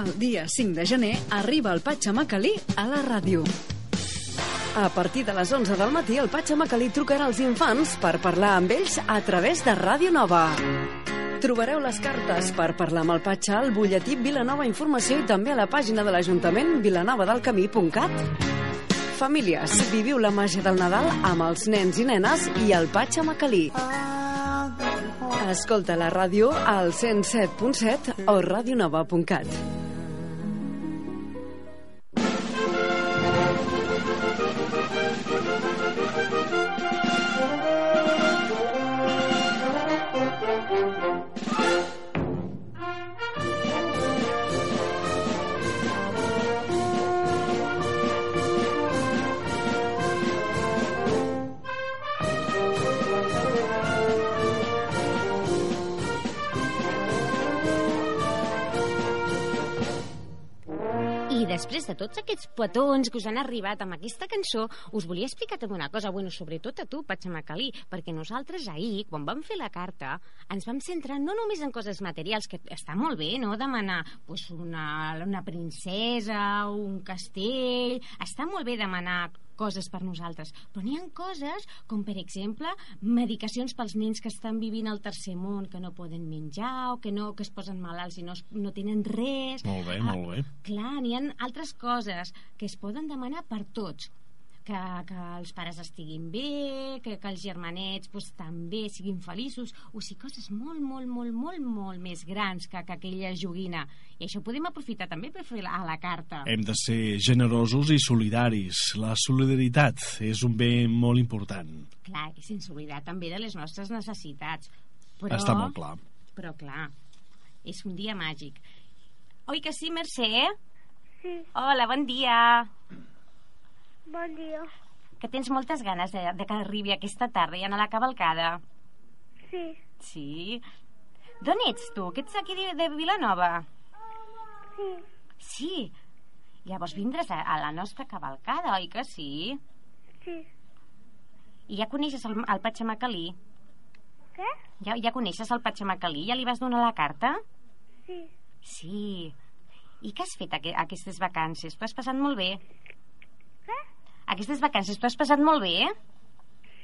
El dia 5 de gener arriba el Patxamacalí a la ràdio. A partir de les 11 del matí, el Patxamacalí trucarà als infants per parlar amb ells a través de Ràdio Nova. Trobareu les cartes per parlar amb el Patxa al butlletí Vilanova Informació i també a la pàgina de l'Ajuntament vilanovadelcamí.cat. Famílies, viviu la màgia del Nadal amb els nens i nenes i el Patxamacalí. Escolta la ràdio al 107.7 o radionova.cat. després de tots aquests petons que us han arribat amb aquesta cançó, us volia explicar també una cosa, bueno, sobretot a tu, Patxamacalí, perquè nosaltres ahir, quan vam fer la carta, ens vam centrar no només en coses materials, que està molt bé, no?, demanar pues, una, una princesa, un castell... Està molt bé demanar coses per nosaltres, però n'hi ha coses com, per exemple, medicacions pels nens que estan vivint al tercer món, que no poden menjar o que, no, que es posen malalts i no, no tenen res. Molt bé, Ah, molt bé. Clar, n'hi ha altres coses que es poden demanar per tots. Que, que els pares estiguin bé, que, que els germanets pues, també siguin feliços, o sigui, coses molt, molt, molt, molt, molt més grans que, que aquella joguina. I això ho podem aprofitar també per fer a la carta. Hem de ser generosos i solidaris. La solidaritat és un bé molt important. Clar, i sense oblidar també de les nostres necessitats. Però, Està molt clar. Però clar, és un dia màgic. Oi que sí, Mercè? Sí, Hola, bon dia. Bon dia. Que tens moltes ganes de, de que arribi aquesta tarda i anar a la cavalcada. Sí, Sí. D'on ets tu? Que ets aquí de, de Vilanova? sí, Sí. Llavors vindràs a, a la nostra cavalcada, oi que sí? sí. I ja coneixes el, el Patxamacalí? Què? Ja, ja coneixes el Patxamacalí? Ja li vas donar la carta? Sí, Sí. I què has fet aqu aquestes vacances? Tu has passat molt bé? Aquestes vacances tu has passat molt bé, eh?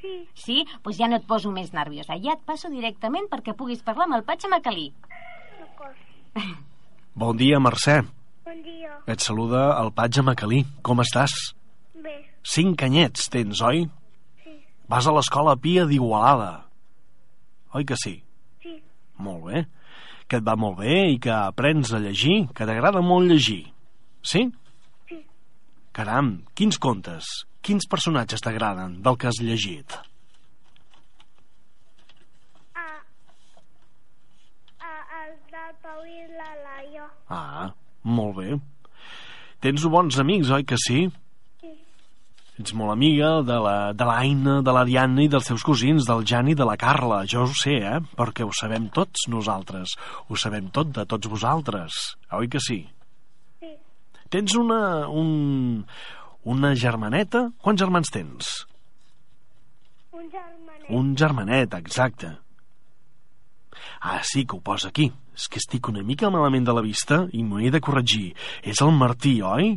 Sí, Sí? Doncs pues ja no et poso més nerviosa. Ja et passo directament perquè puguis parlar amb el Patxamacalí. d'acord. Bon dia, Mercè. Bon dia. Et saluda el Patge Macalí. Com estàs? Bé, Cinc anyets tens, oi? sí, Vas a l'escola Pia d'Igualada. Oi que sí? sí, Molt bé. Que et va molt bé i que aprens a llegir, que t'agrada molt llegir. Sí? sí. Caram, quins contes, quins personatges t'agraden del que has llegit? A, a, el del Pau i la Laia. Ah, molt bé. Tens bons amics, oi que sí? Sí, Ets molt amiga de la, de l'Aina, de la Diana i dels seus cosins, del Jan i de la Carla. Jo ho sé, eh? Perquè ho sabem tots nosaltres. Ho sabem tot de tots vosaltres. Oi que sí? sí. Tens una... Un, una germaneta? Quants germans tens? Un germanet. Un germanet, exacte. Ah, sí, que ho posa aquí. És que estic una mica malament de la vista i m'ho he de corregir. És el Martí, oi?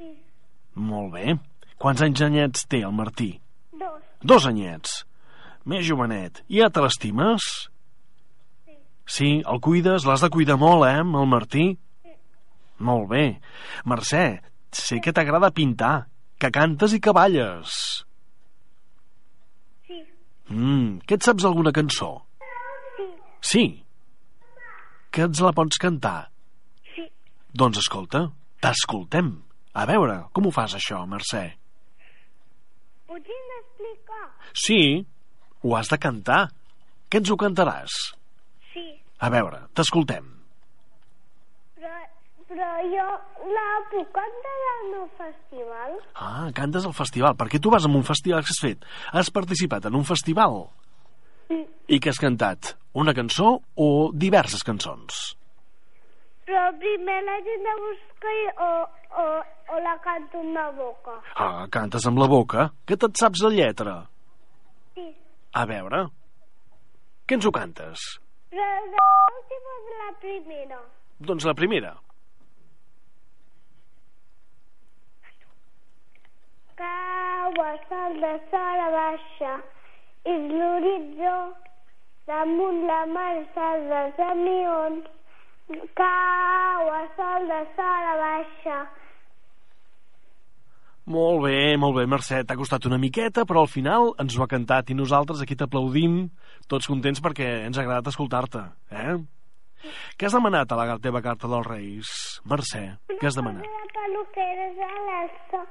Sí, Molt bé. Quants anys anyets té el Martí? dos. Dos anyets. Més jovenet. I ja te l'estimes? Sí, Sí, el cuides, l'has de cuidar molt, eh, el Martí? Sí. Molt bé. Mercè, sé que t'agrada pintar, que cantes i que balles. sí, Mm, que et saps alguna cançó? sí, Sí. Que ens la pots cantar? sí. Doncs escolta, t'escoltem. A veure, com ho fas això, Mercè? Ho tinc d'explicar? Sí, ho has de cantar. Què ens ho cantaràs? Sí, A veure, t'escoltem. Però, jo la puc cantar al meu festival? Ah, cantes al festival. Per què tu vas a un festival que has fet? Has participat en un festival? Sí. I que has cantat? Una cançó o diverses cançons? Però primer la gent de buscar i, o, o, o la canto amb la boca. Ah, cantes amb la boca? Que te't saps la lletra? Sí. A veure, què ens ho cantes? Però de l'última de la primera. Doncs la primera. Cau el sol de sol a baixa, és l'horitzó, damunt la mar sol dels amions. Cau el sol de sol a baixa, Molt bé, molt bé, Mercè. T'ha costat una miqueta, però al final ens ho ha cantat i nosaltres aquí t'aplaudim, tots contents perquè ens ha agradat escoltar-te. Eh? Què has demanat a la teva carta dels Reis? Mercè, què has demanat? Una peluqueres a l'alça.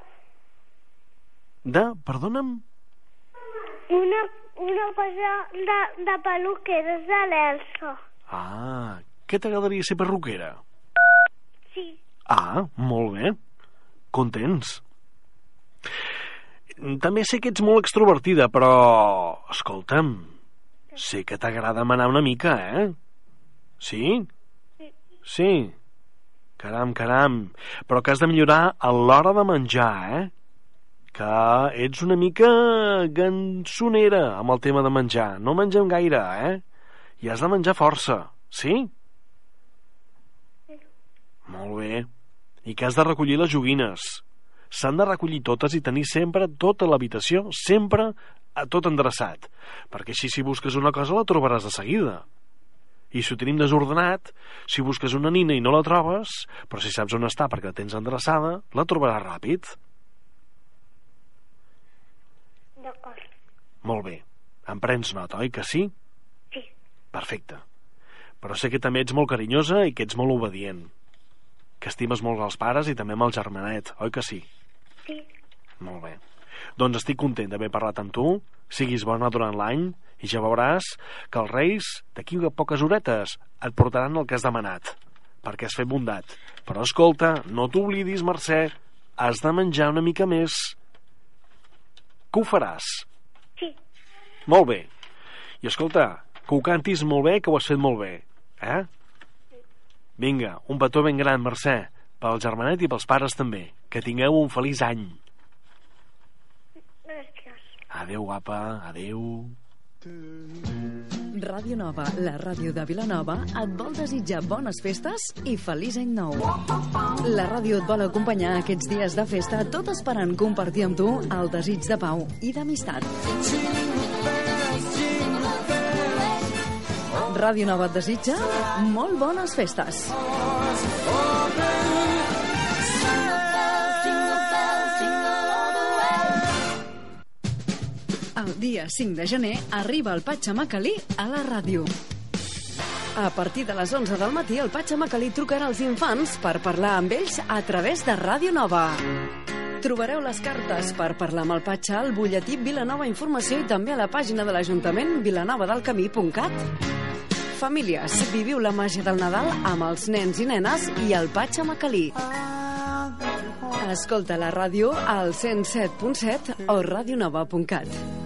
De, perdona'm? Una, una cosa de, de peluqueres de l'Elsa. Ah, què t'agradaria ser perruquera? Sí, Ah, molt bé. Contents. També sé que ets molt extrovertida, però... Escolta'm, sé que t'agrada manar una mica, eh? Sí? Sí. Sí. Caram, caram. Però que has de millorar a l'hora de menjar, eh? Que ets una mica gançonera amb el tema de menjar. No mengem gaire, eh? I has de menjar força, sí? Sí. Molt bé. I que has de recollir les joguines. S'han de recollir totes i tenir sempre tota l'habitació, sempre a tot endreçat. Perquè així si busques una cosa la trobaràs de seguida. I si ho tenim desordenat, si busques una nina i no la trobes, però si saps on està perquè la tens endreçada, la trobaràs ràpid. D'acord. Molt bé. Em prens nota, oi que sí? Sí. Perfecte. Però sé que també ets molt carinyosa i que ets molt obedient. Que estimes molt els pares i també amb el germanet, oi que sí? Sí. Molt bé. Doncs estic content d'haver parlat amb tu, siguis bona durant l'any i ja veuràs que els reis, d'aquí a poques horetes, et portaran el que has demanat, perquè has fet bondat. Però escolta, no t'oblidis, Mercè, has de menjar una mica més. Que ho faràs? Sí. Molt bé. I escolta, que ho cantis molt bé, que ho has fet molt bé. Eh? Vinga, un petó ben gran, Mercè, pel germanet i pels pares també. Que tingueu un feliç any. Gràcies. Adeu, guapa, adeu. Ràdio Nova, la ràdio de Vilanova, et vol desitjar bones festes i feliç any nou. La ràdio et vol acompanyar aquests dies de festa, tot esperant compartir amb tu el desig de pau i d'amistat. Ràdio Nova et desitja molt bones festes. El dia 5 de gener arriba el Patxamacalí a la ràdio. A partir de les 11 del matí, el Patxamacalí trucarà als infants per parlar amb ells a través de Ràdio Nova. Trobareu les cartes per parlar amb el Patxa al butlletí Vilanova Informació i també a la pàgina de l'Ajuntament vilanovadelcamí.cat. Famílies, viviu la màgia del Nadal amb els nens i nenes i el Patxamacalí. Escolta la ràdio al 107.7 o radionova.cat.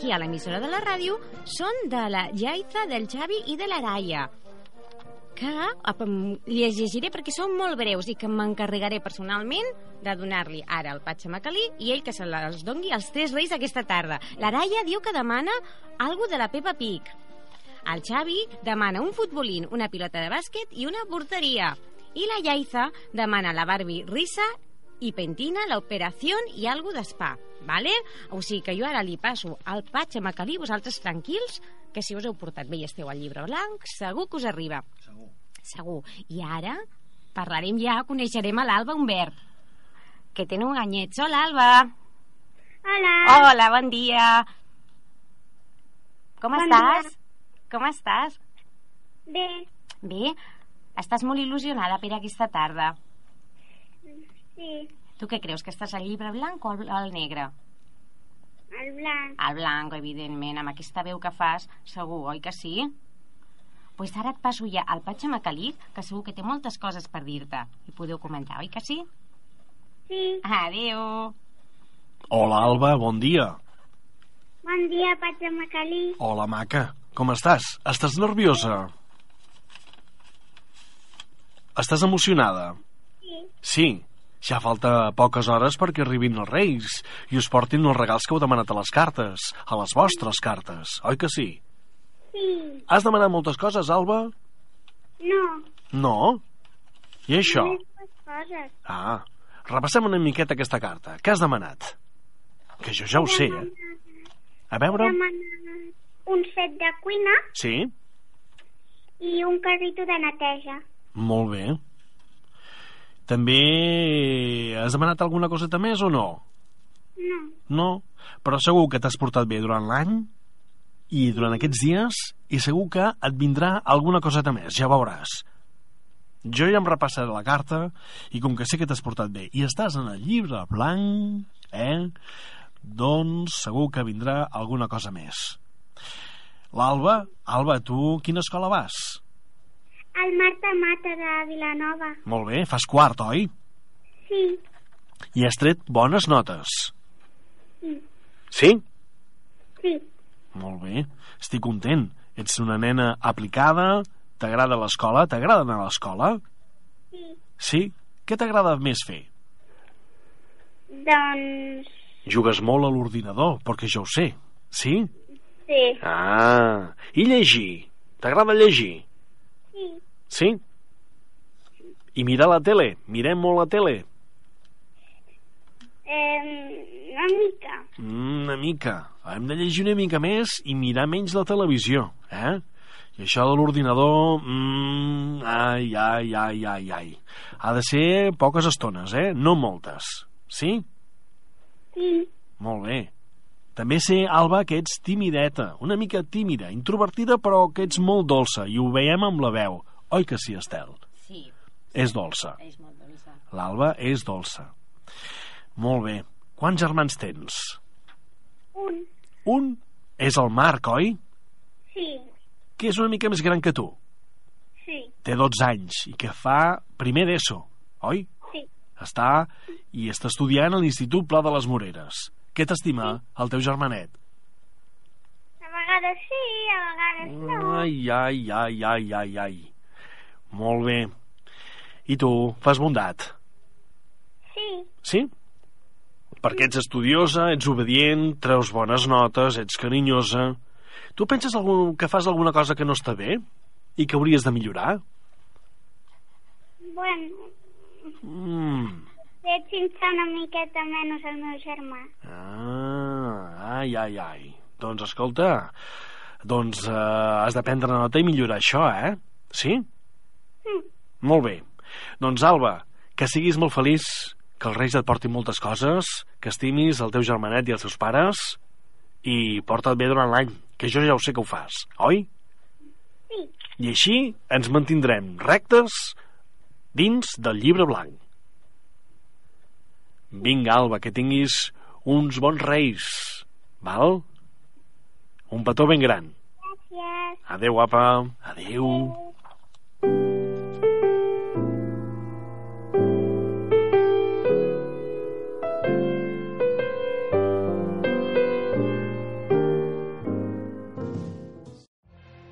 aquí a l'emissora de la ràdio són de la Jaiza, del Xavi i de l'Araia que les llegiré perquè són molt breus i que m'encarregaré personalment de donar-li ara al Patxamacalí i ell que se les dongui als tres reis aquesta tarda. L'Araia diu que demana algo de la Peppa Pig. El Xavi demana un futbolín, una pilota de bàsquet i una porteria. I la Yaiza demana la Barbie Risa i pentina, l'operació i algo d'espa, vale? O sigui que jo ara li passo al Patxa Macalí, vosaltres tranquils, que si us heu portat bé i esteu al llibre blanc, segur que us arriba. Segur. Segur. I ara parlarem ja, coneixerem a l'Alba Humbert, que té un ganyet. Hola, Alba. Hola. Hola, bon dia. Com Bon estàs? dia. Com estàs? Bé, Bé? Estàs molt il·lusionada per aquesta tarda. sí, Tu què creus, que estàs al llibre blanc o al, al negre? el blanc. Al blanc, evidentment, amb aquesta veu que fas, segur, oi que sí? Pues ara et passo ja al Patxa Macalí, que segur que té moltes coses per dir-te. I podeu comentar, oi que sí? Sí, Adéu. Hola, Alba, bon dia. bon dia, Patxa Macalí. Hola, maca. Com estàs? Estàs nerviosa? Estàs emocionada? Sí, Sí. Ja falta poques hores perquè arribin els reis i us portin els regals que heu demanat a les cartes, a les vostres cartes, oi que sí? sí, Has demanat moltes coses, Alba? no, No? I això? coses. Ah, repassem una miqueta aquesta carta. Què has demanat? Que jo ja ho sé, eh? A veure... Un set de cuina Sí? i un carrito de neteja. Molt bé. També has demanat alguna coseta més o no? No, No, però segur que t'has portat bé durant l'any i durant aquests dies i segur que et vindrà alguna coseta més, ja veuràs. Jo ja em repassaré la carta i com que sé que t'has portat bé i estàs en el llibre blanc, eh? Doncs segur que vindrà alguna cosa més. L'Alba, Alba, tu quina escola vas? El Marta Mata de Vilanova. Molt bé, fas quart, oi? Sí, I has tret bones notes. Sí. Sí? Sí. Molt bé. Estic content. Ets una nena aplicada, t'agrada l'escola, t'agrada anar a l'escola? Sí. Sí? Què t'agrada més fer? Doncs... Jugues molt a l'ordinador, perquè jo ho sé. Sí? Sí. Ah, i llegir? T'agrada llegir? Sí. Sí? I mirar la tele? Mirem molt la tele? Eh, una mica. Mm, una mica. Hem de llegir una mica més i mirar menys la televisió, eh? I això de l'ordinador... Mm, ai, ai, ai, ai, ai. Ha de ser poques estones, eh? No moltes. Sí? Sí. Molt bé. També sé, Alba, que ets timideta, una mica tímida, introvertida, però que ets molt dolça, i ho veiem amb la veu. Oi que sí, Estel? Sí, És dolça. és molt dolça. L'Alba és dolça. Molt bé. Quants germans tens? Un. Un és el Marc, oi? Sí. Que és una mica més gran que tu. Sí. Té 12 anys i que fa primer d'ESO, oi? Sí. Està i està estudiant a l'Institut Pla de les Moreres. Què t'estima el teu germanet? A vegades sí, a vegades no. Ai, ai, ai, ai, ai, ai. Molt bé. I tu, fas bondat? Sí. Sí? Perquè ets estudiosa, ets obedient, treus bones notes, ets carinyosa... Tu penses algun, que fas alguna cosa que no està bé? I que hauries de millorar? Bueno, Mm. sense una miqueta menys el meu germà. Ah, ai, ai, ai. Doncs escolta, doncs eh, has de prendre nota i millorar això, eh? Sí? Mm. Molt bé. Doncs Alba, que siguis molt feliç, que els Reis et portin moltes coses, que estimis el teu germanet i els seus pares, i porta't bé durant l'any, que jo ja ho sé que ho fas, oi? Sí. I així ens mantindrem rectes dins del llibre blanc. Vinga, Alba, que tinguis uns bons reis, val? Un petó ben gran. Gràcies. Adeu, apa. Adeu.